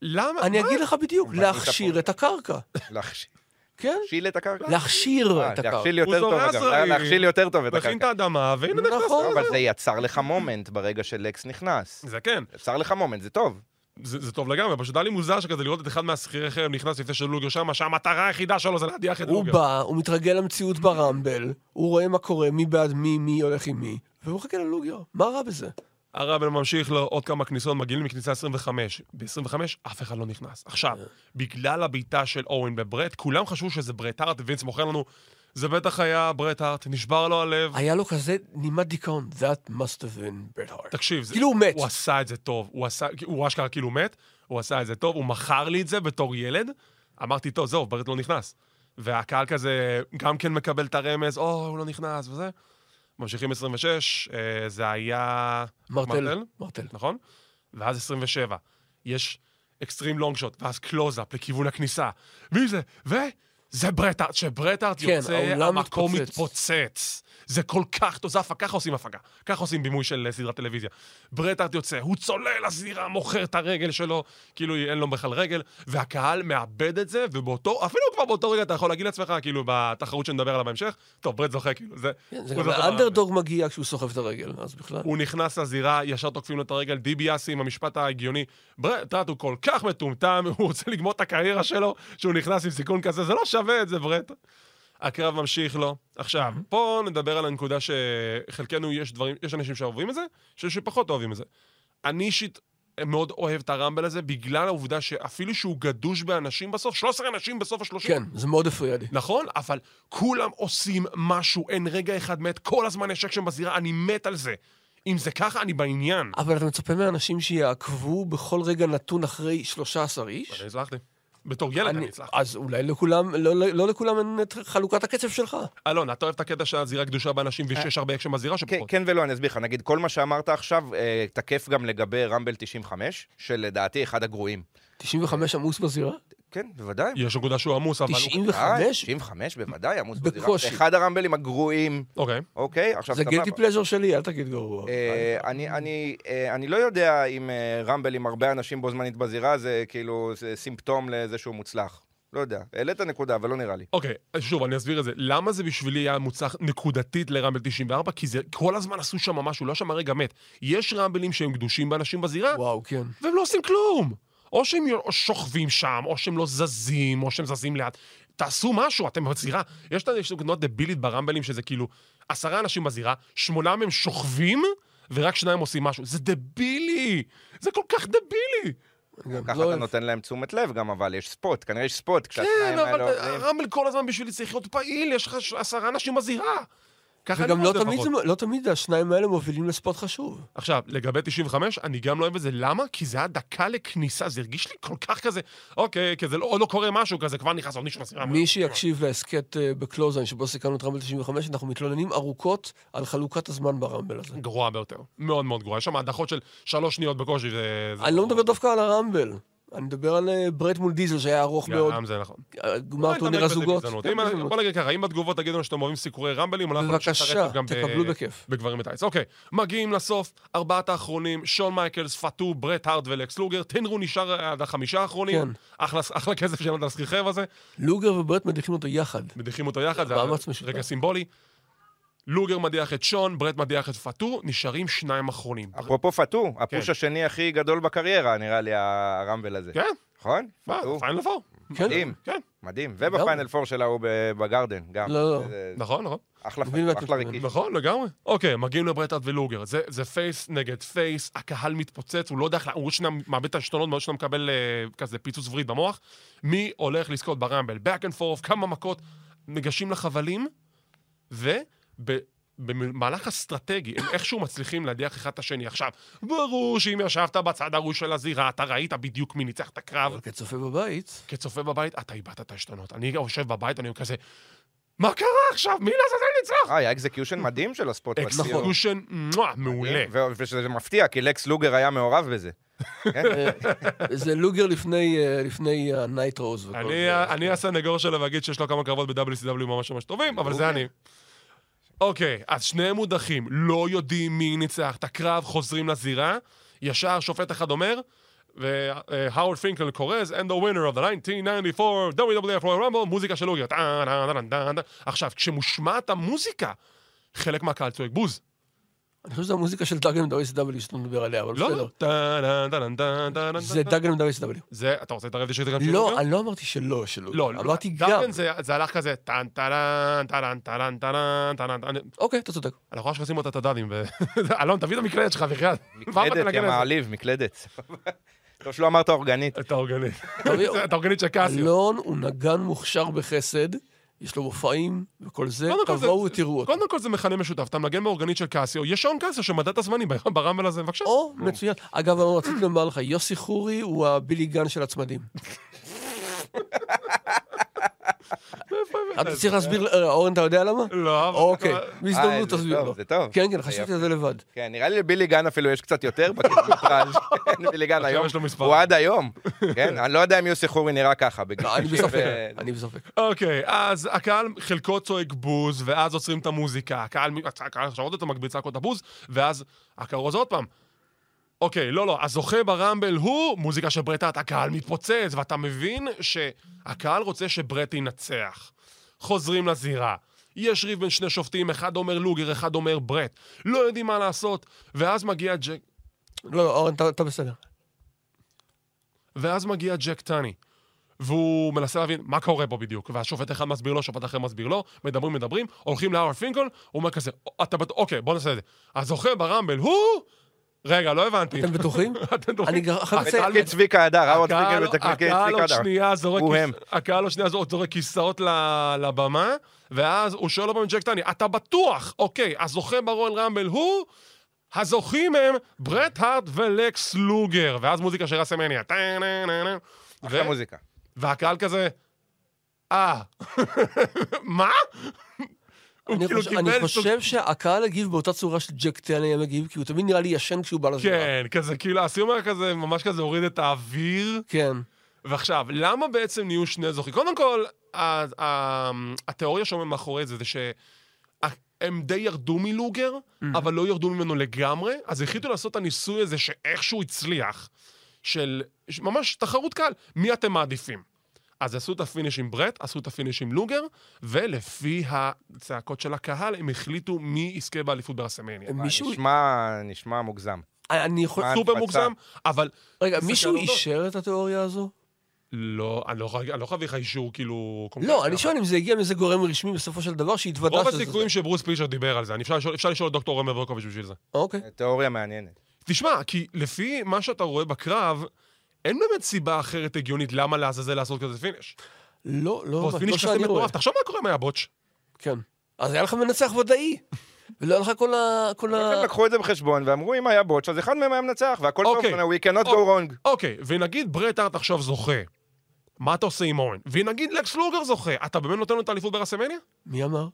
למה? אני מה? אגיד לך בדיוק, להכשיר. את הקרקע. להכשיל כן? את הקרקע? להכשיר אה, את הקרקע. להכשיל יותר הוא טוב, אגב. להכשיל יותר טוב את מכין את הקרקע. האדמה, והנה נכנס. נכון. אבל זה יצר לך מומנט ברגע שלקס נכנס. זה כן, יצר לך מומנט, זה טוב. זה, זה טוב לגמרי, פשוט היה לי מוזר שכזה לראות את אחד מהשכירי חרב נכנס לפני של לוגר שם, שהמטרה היחידה שלו זה להדיח את הוא לוגר. בא, הוא מתרגל למציאות ברמבל, הוא רואה מה קורה, מי בעד מי, מי הולך עם מי, והוא מחכה ללוגר. מה רע בזה? הרבל ממשיך לו עוד כמה כניסות, מגיעים מכניסה 25. ב-25 אף אחד לא נכנס. עכשיו, בגלל הבעיטה של אורן בברט, כולם חשבו שזה ברט הארט, ווינס מוכר לנו, זה בטח היה ברט הארט, נשבר לו הלב. היה לו כזה נימת דיכאון, that must have been Bret Hart. תקשיב, כאילו הוא מת. הוא עשה את זה טוב, הוא עשה, הוא אשכרה כאילו מת, הוא עשה את זה טוב, הוא מכר לי את זה בתור ילד, אמרתי, טוב, זהו, ברט לא נכנס. והקהל כזה גם כן מקבל את הרמז, או, הוא לא נכנס וזה. ממשיכים 26, אה, זה היה... מרטל. מרטל. נכון? ואז 27. יש extreme long shot, ואז קלוזאפ לכיוון הכניסה. מי זה? וזה ברט הארט, שברט הארט כן, יוצא, המקום מתפוצץ. מתפוצץ. זה כל כך טוב, זה הפקה, ככה עושים הפקה. ככה עושים בימוי של אה, סדרת טלוויזיה. ברט הארט יוצא, הוא צולל לזירה, מוכר את הרגל שלו, כאילו אין לו בכלל רגל, והקהל מאבד את זה, ובאותו, אפילו כבר באותו רגע אתה יכול להגיד לעצמך, כאילו, בתחרות שנדבר עליה בהמשך, טוב, ברט זוכה, כאילו, זה... כן, זה גם האנדרדוג מגיע כשהוא סוחב את הרגל, אז בכלל. הוא נכנס לזירה, ישר תוקפים לו את הרגל, דיביאסי עם המשפט ההגיוני. ברט, הוא כל כך מטומטם, הוא רוצה לגמור את הקריירה שלו, שהוא נכנס עם סיכון כזה, זה לא שווה את זה, ברט. הקרב ממשיך לו. עכשיו, פה נדבר על הנקודה שחלקנו יש דברים, יש אנשים שאוהבים את זה, שיש שפחות אוהבים את זה. אני אישית מאוד אוהב את הרמבל הזה, בגלל העובדה שאפילו שהוא גדוש באנשים בסוף, 13 אנשים בסוף השלושים. כן, זה מאוד הפריע לי. נכון? אבל כולם עושים משהו, אין רגע אחד מת, כל הזמן יש אקשן בזירה, אני מת על זה. אם זה ככה, אני בעניין. אבל אתה מצפה מאנשים שיעקבו בכל רגע נתון אחרי 13 איש? אני הצלחתי. בתור ילד אני אני- הצלחתי. אז אולי לכולם, לא, לא, לא לכולם אין את חלוקת הקשב שלך. אלון, אתה אוהב את הקטע של הזירה גדושה באנשים ושיש הרבה אקשן בזירה כן, שפחות. כן ולא, אני אסביר לך. נגיד, כל מה שאמרת עכשיו אה, תקף גם לגבי רמבל 95, שלדעתי אחד הגרועים. 95 עמוס בזירה? כן, בוודאי. יש נקודה שהוא עמוס, אבל... הוא- 95? 95 בוודאי, עמוס בקושי. בזירה. זה אחד הרמבלים הגרועים, אוקיי. אוקיי? עכשיו, זה. גילטי פלז'ר שלי, אל תגיד גרוע. אה, אני, אני, אה, אני לא יודע אם אה, רמבל עם הרבה אנשים בו זמנית בזירה זה כאילו סימפטום לזה שהוא מוצלח. לא יודע. העלית נקודה, אבל לא נראה לי. אוקיי, שוב, אני אסביר את זה. למה זה בשבילי היה מוצלח נקודתית לרמבל 94? כי זה, כל הזמן עשו שם משהו, לא שם הרגע מת. יש רמבלים שהם גדושים באנשים בזירה, וואו, כן. והם לא עושים כלום. או שהם או שוכבים שם, או שהם לא זזים, או שהם זזים לאט. תעשו משהו, אתם בזירה. יש את התנועה דבילית ברמבלים, שזה כאילו עשרה אנשים בזירה, שמונה מהם שוכבים, ורק שניים עושים משהו. זה דבילי! זה כל כך דבילי! גם ככה לא אתה. נותן להם תשומת לב גם, אבל יש ספוט, כנראה יש ספוט. כן, כשהשניים אבל האלה עוברים. הרמבל כל הזמן בשבילי צריך להיות פעיל, יש לך עשרה אנשים בזירה. ככה וגם לא תמיד. זה, לא תמיד השניים האלה מובילים לספוט חשוב. עכשיו, לגבי 95, אני גם לא אוהב את זה. למה? כי זה היה דקה לכניסה, זה הרגיש לי כל כך כזה, אוקיי, כי זה לא, עוד לא קורה משהו כזה, כבר נכנס עוד מישהו לזירה. מי שיקשיב להסכת אה, בקלוזיין שבו סיכמנו את רמבל 95, אנחנו מתלוננים ארוכות על חלוקת הזמן ברמבל הזה. גרוע ביותר. מאוד מאוד גרוע. יש שם הדחות של שלוש שניות בקושי. זה, זה אני לא מדבר דווקא על הרמבל. אני מדבר על אה, ברט מול דיזל שהיה ארוך מאוד. גם זה נכון. אה, גמר לא טורניר הזוגות. כן. בוא נגיד ככה, אם בתגובות תגידו לנו שאתם אוהבים סיקורי רמבלים, אנחנו נמשיך את בבקשה, הרצף גם. בגברים בטייץ. אוקיי, מגיעים לסוף, ארבעת האחרונים, שון מייקלס, פאטו, ברט הארט ולקס לוגר, טנריו נשאר עד החמישה האחרונים. כן. אחלה כסף על השכיר חרב הזה. לוגר וברט מדיחים אותו יחד. מדיחים אותו יחד, זה. רגע סימבולי. לוגר מדיח את שון, ברט מדיח את פאטו, נשארים שניים אחרונים. אפרופו פאטו, כן. ה push השני הכי גדול בקריירה, נראה לי, הרמבל הזה. כן, נכון? מה, פאטו. final four. כן, מדהים, כן, מדהים. וב final four שלה הוא בגרדן, גם. לא, לא. זה- נכון, נכון. אחלה. ריקישי. נכון, לגמרי. אוקיי, מגיעים לברט הארט ולוגר. זה, זה face נגד face, הקהל מתפוצץ, הוא לא יודע איך, לה- הוא עוד שניה מאבד את העשתונות, עוד שניה מקבל אה, כזה פיצוץ וריד במוח. מי הולך לזכות ברמבל? back and forth, כמה מכות, ניגשים לחבלים, ובמהלך אסטרטגי, הם איכשהו מצליחים להדיח אחד את השני. עכשיו, ברור שאם ישבת בצד ההוא של הזירה, אתה ראית בדיוק מי ניצח את הקרב. אבל כצופה בבית, כצופה בבית, אתה איבדת את העשתונות. אני יושב בבית, אני כזה, מה קרה עכשיו? מי לעזאזל ניצח? אה, היה execution מדהים של ה spot. בסיום. execution מעולה. ו- ושזה מפתיע, כי לקס לוגר היה מעורב בזה. כן? זה לוגר לפני, אה, הנייטרוז וכל אני זה. אני הסנגור שלו ואגיד שיש לו כמה קרבות ב-WCW ממש ממש טובים, אבל זה אני. אוקיי, אז שניהם מודחים, לא יודעים מי ניצח את הקרב, חוזרים לזירה, ישר שופט אחד אומר, והאוורד פינקל קורא, and the winner of the 1994 WWF Royal Rumble, מוזיקה של טה. עכשיו, כשמושמעת המוזיקה, חלק מהקהל צועק בוז. אני חושב שזו המוזיקה של דאגן ב-WCW שאתה מדבר עליה, אבל לא, בסדר. לא. זה טה. דאגן ב-WCW. זה, אתה רוצה להתערב שזה גם של לא? אני לא אמרתי שלא, שלא. לא, אמרתי גם. דארגן זה, הלך כזה טן טרן, טרן, טרן, טרן, טרן, טרן. אוקיי, אתה צודק. אנחנו ממש עושים אותה את הדאדים. אלון, תביא את המקלדת שלך, בחייאת. מקלדת, יא? מעליב, מקלדת. טוב שלא אמרת אורגנית. את האורגנית. את האורגנית של קאסיו. אלון הוא נגן מוכשר בחסד, יש לו מופעים וכל זה, תבואו ותראו אותו. קודם כל זה מכנה משותף, אתה מנגן באורגנית של קאסיו, יש שעון קאסיו שמדד את הזמנים ברמבל הזה, בבקשה. או, מצוין. אגב, רציתי לומר לך, יוסי חורי הוא הבילי גן של הצמדים. אתה צריך להסביר, אה, אורן, אתה יודע למה? לא, אבל... אוקיי, אה, בהזדמנות זה תסביר לו. זה טוב. כן, כן, חשבתי יפה. על זה לבד. כן, נראה לי לבילי גן אפילו יש קצת יותר בקילומטראז'. כן, בילי גן היום, יש לו מספר. הוא עד היום. כן, אני לא יודע אם יוסי חורי נראה ככה. לא, אני 60 בספק, אני בספק. אוקיי, אז הקהל חלקו צועק בוז, ואז עוצרים את המוזיקה. הקהל, הקהל עכשיו עוד יותר מגביר צעקות הבוז, ואז הכרוז עוד פעם. אוקיי, לא, לא, הזוכה ברמבל הוא מוזיקה של ברטאט, הקהל מתפוצץ, ואתה מבין שהקהל רוצה שברט ינצח. חוזרים לזירה. יש ריב בין שני שופטים, אחד אומר לוגר, אחד אומר ברט. לא יודעים מה לעשות, ואז מגיע ג'ק... לא, לא, אורן, אתה- בסדר. ואז מגיע ג'ק טני. והוא מנסה להבין מה קורה פה בדיוק. והשופט אחד מסביר לו, שופט אחר מסביר לו, מדברים, מדברים, הולכים להר פינקל, הוא אומר כזה, אתה בטוח, אוקיי, בוא נעשה את זה. הזוכה ברמבל הוא... רגע, לא הבנתי. אתם בטוחים? אתם בטוחים? אני אחר כך- בתפקיד צביקה הדר, הקהל- פינגל הקהל צביקה עוד הדר. שנייה זורק הוא הם. הקהל עוד שנייה זורק כיסאות לבמה, ואז הוא שואל לו ג'ק טני, אתה בטוח? אוקיי, הזוכה ברואל רמבל הוא... הזוכים הם ברט הארט ולקס לוגר, ואז מוזיקה של ראסמניה. אחלה מוזיקה. והקהל כזה, אה, מה? אני, כאילו חושב, אני סוג- חושב שהקהל הגיב באותה צורה שג'ק טל היה מגיב, כי הוא תמיד נראה לי ישן כשהוא בא לזירה. כן, כזה, כאילו, הסיום היה כזה, ממש כזה הוריד את האוויר. כן. ועכשיו, למה בעצם נהיו שני זוכים? קודם כל, התיאוריה שעומדת מאחורי זה, זה שהם די ירדו מלוגר, אבל לא ירדו ממנו לגמרי, אז החליטו לעשות את הניסוי הזה שאיכשהו הצליח, של ש- ממש תחרות קל. מי אתם מעדיפים? אז עשו את ה finish עם ברט, עשו את ה finish עם לוגר, ולפי הצעקות של הקהל, הם החליטו מי יזכה באליפות ברסלמניה. מישהו... נשמע, נשמע מוגזם. אני יכול... סופר. מוגזם, אבל רגע, מישהו. אישר את התיאוריה הזו? לא, אני לא יכול אני לא לך אישור, כאילו... לא, אני שואל אם זה הגיע מאיזה גורם רשמי בסופו של דבר שהתוודה רוב שזה זה. הסיכויים שברוס פריצ'רד דיבר על זה, אני אפשר לשאול- אפשר לשאול את דוקטור רמר ברקוביץ' בשביל זה. אוקיי. תיאוריה מעניינת. תשמע, כי לפי מה שאתה רואה בקרב, אין באמת סיבה אחרת הגיונית למה לעזאזל לעשות כזה finish. לא, לא, לא finish כזה שאני רואה. מטורף, תחשוב מה קורה אם היה botch. כן. אז היה לך מנצח ודאי. ולא היה לך כל ה... כל ה... הם לקחו את זה בחשבון ואמרו, אם היה botch, אז אחד מהם היה מנצח, והכל טוב, אוקיי. we cannot go אוקיי. wrong. אוקיי, ונגיד ברט הארט עכשיו זוכה. מה אתה עושה עם אוון? ונגיד לקס לוגר זוכה, אתה באמת נותן לו את האליפות ברסלמניה? מי אמר?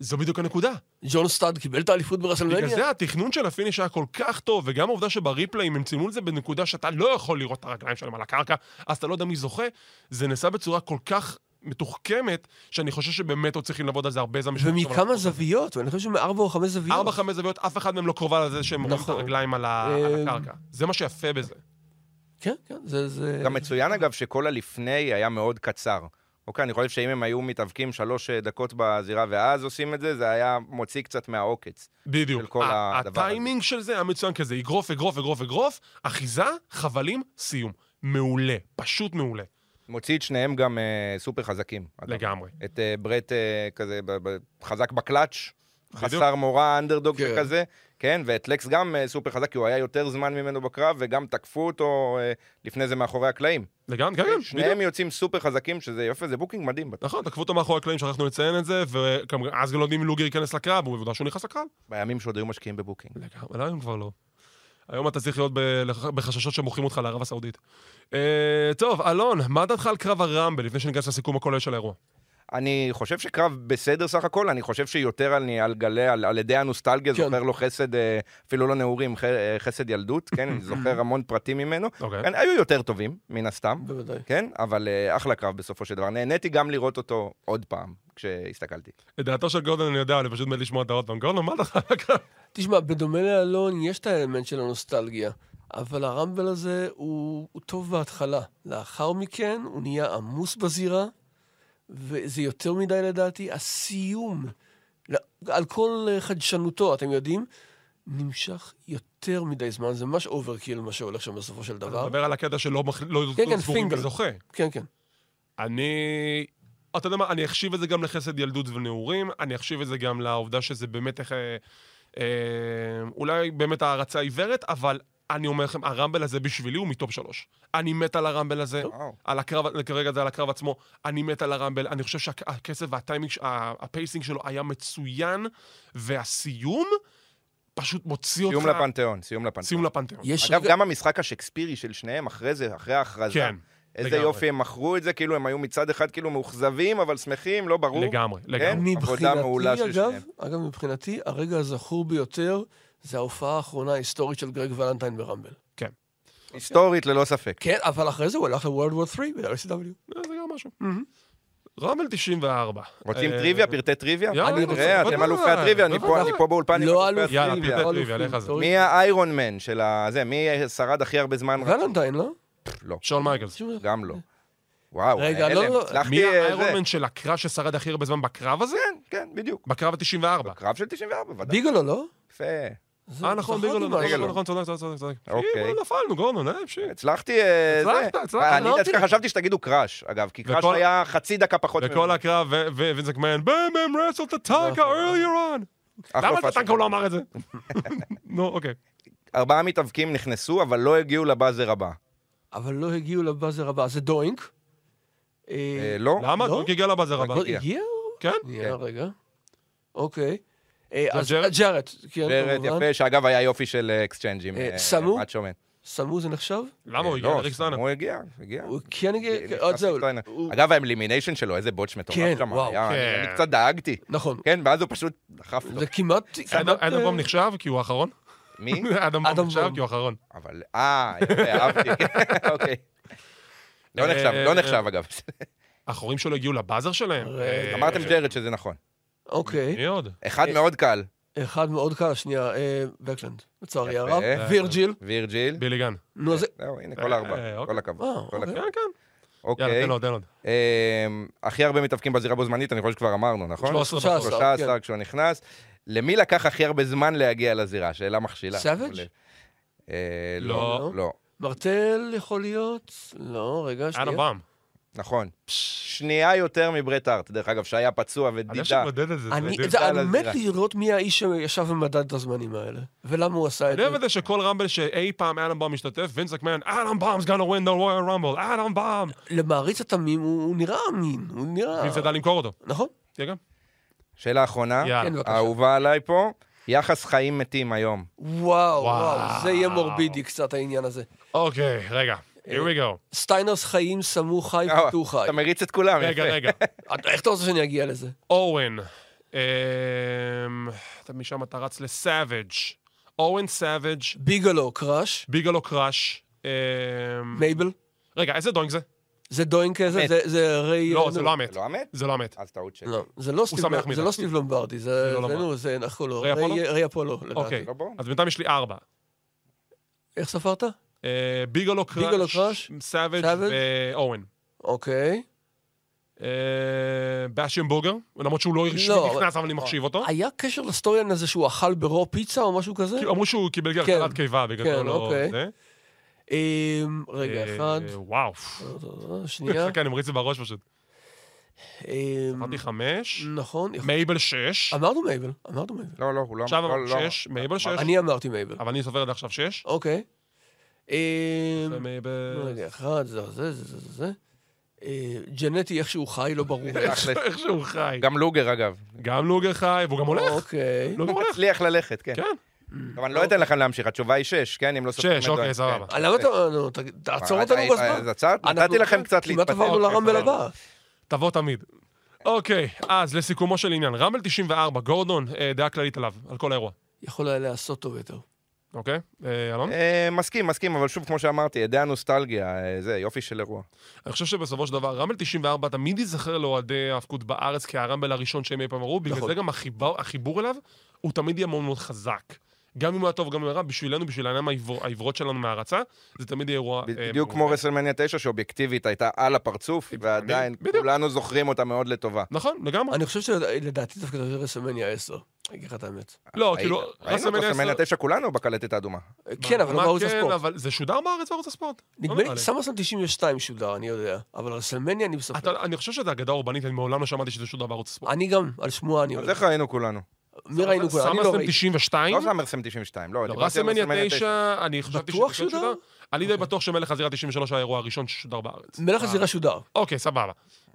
זו בדיוק הנקודה. ג'ון סטאד קיבל את האליפות בגלל ברסלמניה? זה התכנון של ה finish היה כל כך טוב, וגם העובדה שבריפליים הם צילמו את זה בנקודה שאתה לא יכול לראות את הרגליים שלהם על הקרקע, אז אתה לא יודע מי זוכה, זה נעשה בצורה כל כך מתוחכמת, שאני חושב שבאמת עוד צריכים לעבוד על זה הרבה זמן. ומכמה. זוויות, ואני חושב שמארבע או חמש זוויות. ארבע, חמש זוויות, אף אחד מהם לא קרובה לזה שהם רואים את נכון. הרגליים על ה- על אה, הקרקע. זה מה שיפה בזה. כן, כן, זה... זה... גם מצוין, אגב, שכל הלפני היה מאוד קצר. אוקיי, אני חושב שאם הם היו מתאבקים שלוש אה, דקות בזירה ואז עושים את זה, זה היה מוציא קצת מהעוקץ. בדיוק. של כל הדבר הזה. הטיימינג של זה היה מצוין כזה, אגרוף, אגרוף, אגרוף, אגרוף, אחיזה, חבלים, סיום. מעולה, פשוט מעולה. מוציא את שניהם גם אה, סופר חזקים. אגב. לגמרי. את אה, ברט אה, כזה ב- ב- חזק בקלאץ'. חסר מורא, אנדרדוג כן. כזה, כן, ואת לקס גם אה, סופר חזק, כי הוא היה יותר זמן ממנו בקרב, וגם תקפו אותו אה, לפני זה מאחורי הקלעים. לגמרי, כן, כן, בדיוק. שניהם יוצאים סופר חזקים, שזה יפה, זה booking מדהים. נכון, תקפו אותו מאחורי הקלעים, שכחנו לציין את זה, ואז גם לא יודעים אם לוגר ייכנס לקרב, הוא בוודאי שהוא נכנס לקרב. בימים שעוד היו משקיעים ב booking. לגמרי, אבל היום כבר לא. היום אתה צריך להיות בחששות שמוכרים אותך לערב הסעודית. אה, טוב, אלון, מה דעתך על קרב הרמבל, לפני שניכנס לסיכום הכולל של האירוע? אני חושב שקרב בסדר סך הכל, אני חושב שיותר על, על גלי, על, על ידי הנוסטלגיה, כן. זוכר לו חסד, אה, אפילו לא נעורים, ח- אה, חסד ילדות, כן, אני זוכר המון פרטים ממנו. אוקיי. כן, היו יותר טובים, מן הסתם, בוודאי. כן, אבל אה, אחלה קרב בסופו של דבר. נהניתי גם לראות אותו עוד פעם, כשהסתכלתי. את דעתו של גורדון אני יודע, אני פשוט מת לשמוע את העוד פעם. גורדון, מה דעתך על הקרב? תשמע, בדומה לאלון, יש את האלמנט של הנוסטלגיה, אבל הרמבל הזה הוא, הוא טוב בהתחלה. לאחר מכן הוא נהיה עמוס בזירה, וזה יותר מדי לדעתי. הסיום, על כל אה, חסרונותיו, אתם יודעים, נמשך יותר מדי זמן. זה ממש overkill מה שהולך שם בסופו של אתה דבר. מדבר על הקטע שלא מח- לא כן, כן, זוכה. כן, כן. אני... אתה יודע מה, אני אחשיב את זה גם לחסד ילדות ונעורים, אני אחשיב את זה גם לעובדה שזה באמת איך... אה, אה, אולי באמת הערצה עיוורת, אבל אני אומר לכם, הרמבל הזה בשבילי הוא מ top שלוש. אני מת על הרמבל הזה. על הקרב, כרגע זה על הקרב עצמו, אני מת על הרמבל, אני חושב שהקצב והטיימינג, ה- ה pacing שלו היה מצוין, והסיום פשוט מוציא אותך... סיום לפנתיאון, סיום לפנתיאון. סיום לפנתיאון. יש אגב, רגע- גם המשחק השקספירי של שניהם אחרי זה, אחרי ההכרזה. כן, איזה לגמרי. יופי הם מכרו את זה, כאילו הם היו מצד אחד כאילו מאוכזבים, אבל שמחים, לא ברור. לגמרי, כן? לגמרי. עבודה מעולה מבחינתי, של שניהם. אגב, מבחינתי, הרגע הזכור ביותר זה ההופעה האחרונה ההיסטורית של גרג ולנטיין ברמבל. כן. היסטורית ללא ספק. כן, אבל אחרי זה הוא הלך ל-World War 3 ב-RCW. אה, זה גם משהו. רמבל 94. רוצים אה, טריוויה, פרטי טריוויה? תראה, אתם אלופי הטריוויה, אני פה- בוודאי. אני פה באולפן לא אלופי הטריוויה. פרטי לא טריוויה, אלופים. לך על זה. מי האיירון מן של הזה? מי שרד הכי הרבה זמן? ולנטיין, לא? לא, שון מייקלס. גם לא. וואו, רגע, לא, לא. מי אה, זה. האיירונמן של הקרב ששרד הכי הרבה זמן בקרב הזה? כן, כן, בדיוק. בקרב ה-94. קרב של 94, ודאי. ביגלו, לא? יפה. אה, נכון, ביגלו. נכון, ביגלו. נכון, צודק, צודק, צודק, צודק. אוקיי. אה, נפלנו, גורדון, אה, שיט. הצלחתי... אה, זה. הצלחת, הצלחת, אני לא, דווקא. חשבתי שתגידו קראש, אגב, כי קראש היה חצי דקה פחות וכל הקרב, ווינס מקמן, בם בם את הטנקה נכון. earlier on. למה את הטנקה. הוא לא אמר את זה? נו, אוקיי. ארבעה מתאבקים נכנסו, אבל לא הגיעו לבאזר הבא. אבל לא הגיעו לבאזר הבא. זה דוינק. אה, אה, לא? למה? לא? דונק הגיע לבאזר הבא. לא הגיע. הגיע? כן? נהיה רגע. אוקיי. אה, אז כן, ברט כמובן. יפה, שאגב היה יופי של אקסצ'יינג'ים. אה, סמו? סמו זה נחשב? למה הוא הגיע לא, לאריק סטיינר? הוא הגיע, הגיע. הוא כן הגיע... עוד זהו. אגב, ה elimination שלו, איזה botch מטורף כן, שם וואו, היה. כן. אני קצת דאגתי. נכון. כן, ואז הוא פשוט דחף לו. זה כמעט... אדם אה, בום נחשב כי הוא האחרון? מי? אדם בום נחשב. כי הוא האחרון. אבל, אה, אהבתי. אוקיי. לא נחשב, אה, לא נחשב אגב. האחורים שלו הגיעו ל buzzer שלהם. אה, אמרתם ג'ארט שזה נכון. אוקיי. מי עוד? אחד אה, מאוד קל, אחד מאוד קל, שנייה, אה, בקלנד. לצערי יפה. הרב. אה, וירג'יל. וירג'יל. בילי גן. נו, זה... זהו, הנה, כל אה, ארבע. אוקיי. כל הכבוד. אה, כל אוקיי. הכבוד. כן, כן. יאללה, אוקיי. תן עוד, תן עוד. הכי הרבה מתאבקים בזירה בו זמנית, אני חושב שכבר אמרנו, נכון? 13 13. בחוץ. 13 כן. כשהוא נכנס. למי לקח הכי הרבה זמן להגיע לזירה? שאלה מכשילה. סאביג'? אה, לא. לא. מרטל יכול להיות? לא, רגע, שנייה. בם. נכון. שנייה יותר מברט הארט, דרך אגב, שהיה פצוע אני ודידה. חושב שמודד את זה. זה אני. זה, אני. מת לראות מי האיש שישב ומדד את הזמנים האלה, ולמה הוא עשה את אני זה. אוהב את זה שכל רמבל שאי פעם אדם בום משתתף, וינס מקמן, אדם בומ's gonna win the royal rumble, אדם בום. למעריץ התמים הוא, נראה אמין, הוא נראה... וינס ידע למכור אותו. נכון? תהיה גם. שאלה אחרונה, כן. האהובה עליי פה, יחס חיים מתים היום. וואו, וואו. וואו, זה יהיה מורבידי קצת העניין הזה. אוקיי, רגע. Here we go. סטיינרס חיים, סמו חי, אה, פאטו חי. אתה מריץ את כולם, רגע, יפה. רגע. אתה- איך אתה רוצה שאני אגיע לזה? אוון. אמ, אתה משם אתה רץ לסאביג'. אוון סאביג', ביגלו, קראש, ביגלו קראש. אמ, מייבל. רגע, איזה דוינק זה? זה דוינק כזה. זה- זה ריי... לא, זה לא המת. לא המת? זה לא המת. אז טעות שלי. לא, זה לא סטיב מדי. זה לא סטיב לומברדי, זה, לא זה, לומברדי. נו, זה, קוראים לו? ריי אפולו? ריי- אפולו, לדעתי. אוקיי. לא. אז בינתיים יש לי ארבע. איך ספרת? אה, ביגלו קראש, סאביג'. ואורן. אוקיי. אה, באשם בוגר, למרות שהוא לא רשמי לא, נכנס, אבל אני מחשיב אותו. היה קשר לסטוריאן הזה שהוא אכל ברו פיצה או משהו כזה? כאילו, אמרו שהוא קיבל כן. גלגלת קיבה, בגלל כן, זה לא... אוקיי. אמ, רגע, אה, אחד, וואו. שנייה. חכה, אני מריץ את זה בראש פשוט. אמ, אמרתי חמש, נכון. מייבל שש, אמרנו מייבל, אמרנו מייבל. לא, לא, הוא לא... עכשיו לא, אמרנו לא. שש, מייבל שש, אני אמרתי מייבל. אבל אני סופר את זה עכשיו שש. אוקיי. אמ, ומייבל... רגע, אחד, זה, זה, זה, זה, זה. אה, ג'נטי איכשהו חי, לא ברור. איך שהוא חי. גם לוגר, אגב. גם לוגר חי, והוא גם הולך. אוקיי. הוא. מצליח ללכת, כן. כן, אבל אני לא אתן לכם להמשיך, התשובה היא שש, כן? אם לא סופרים שש, את אוקיי, זה. סבבה. כן. אה, למה אתה... תעצור אה, אותנו אה, בזמן. אז עצרת? נתתי לכם קצת כמעט להתפתח. עברנו אוקיי, לרמבל. הבא. תבוא תמיד. אוקיי, אז לסיכומו של עניין, רמבל 94, גורדון, אה, דעה כללית עליו, על כל האירוע. יכול היה להיעשות טוב יותר. אוקיי? אה, אלון? אה, מסכים, מסכים, אבל שוב, כמו שאמרתי, ידי הנוסטלגיה, אה, זה יופי של אירוע. אני חושב שבסופו של דבר, רמבל 94 תמיד ייזכר לאוהדי ההאבקות בארץ כהרמבל הראשון שהם אי פעם ראו, בגלל נכון. זה גם החיבור, החיבור אליו, הוא תמיד יהיה מאוד מאוד חזק. גם אם הוא היה טוב, גם אם הוא היה רע, בשבילנו, בשביל העיניים העיוורות שלנו מהערצה, זה תמיד יהיה אירוע... אה, בדיוק כמו. רסלמניה 9, שאובייקטיבית הייתה על הפרצוף, ועדיין. כולנו זוכרים אותה מאוד לטובה. נכון, לגמרי. אני חושב שלדעתי דווקא זה רסלמניה 10. אני אגיד לך את האמת. לא, כאילו, ראינו את רסלמניה רסלמניה 10 9 כולנו בקלטת האדומה. כן, אבל לא בערוץ כן, הספורט. אבל זה שודר בארץ בערוץ הספורט? נדמה לא לי. סמרסלם 92 שודר, אני יודע. אבל רסלמניה אני. אתה- אני חושב שזה אגדה אורבנית, אני מעולם לא שמעתי שזה שודר בערוץ הספורט. אני גם, על שמועה אני אז הולך. איך ראינו כולנו? מי ראינו כבר? אני לא סמרסלם ראיתי. 92? לא סמרסלם 92, לא, לא, דיברתי על רסלמניה רסלמניה 9, אני חשבתי בטוח שזה שודר? אני די בטוח שמלך הזירה 93 היה האירוע הראשון ששודר בארץ. מלך הזירה שודר. אוקיי, סבבה.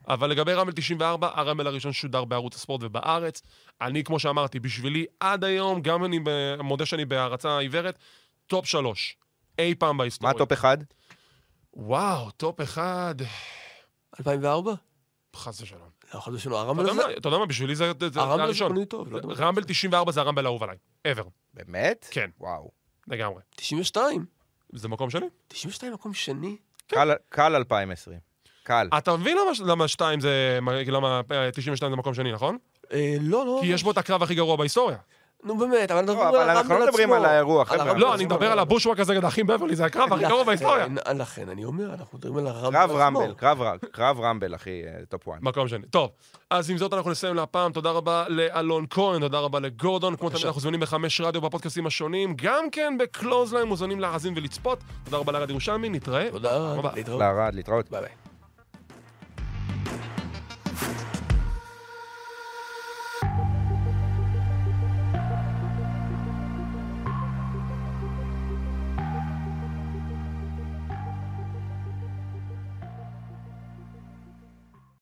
אבל לגבי רמבל 94, הרמבל הראשון שודר בערוץ הספורט ובארץ. אני, כמו שאמרתי, בשבילי עד היום, גם אני מודה שאני בהערצה עיוורת, top שלוש. אי פעם מה בהיסטוריה. ה top אחד? וואו, top אחד. 2004? חס ושלום. לא, חס ושלום. הרמבל הזה... אתה יודע מה, בשבילי זה זה- זה הרמבל הראשון. בנוי טוב. לא. רמבל 94 זה הרמבל האהוב עליי. ever. באמת? כן, וואו. לגמרי. 92. זה מקום שני? 92 מקום שני. קל- קל 2020. קל. אתה מבין למה- למה 2 זה... למה אה, 92 זה מקום שני, נכון? אה, לא, לא. כי יש בו את הקרב הכי גרוע בהיסטוריה. נו באמת, אבל אנחנו לא, אנחנו לא מדברים על האירוע, חבר'ה. לא. אני מדבר על הבושוואק הזה נגד האחים בברלי, זה הקרב הכי גרוע בהיסטוריה. לכן- אני אומר, אנחנו מדברים על הרמבל קרב עצמו. רמבל, קרב רמבל, אחי, אה, top 1. מקום שני. טוב, אז עם זאת אנחנו נסיים להפעם. תודה רבה לאלון כהן, תודה רבה לגורדון. כמו תמיד אנחנו זמינים בחמש רדיו בפודקאסטים השונים. גם כן בקלוזליין מוזמנים להאזין ולצפות. תודה רבה לארד ירושלמי, נתראה. תודה, ביי. להתראות.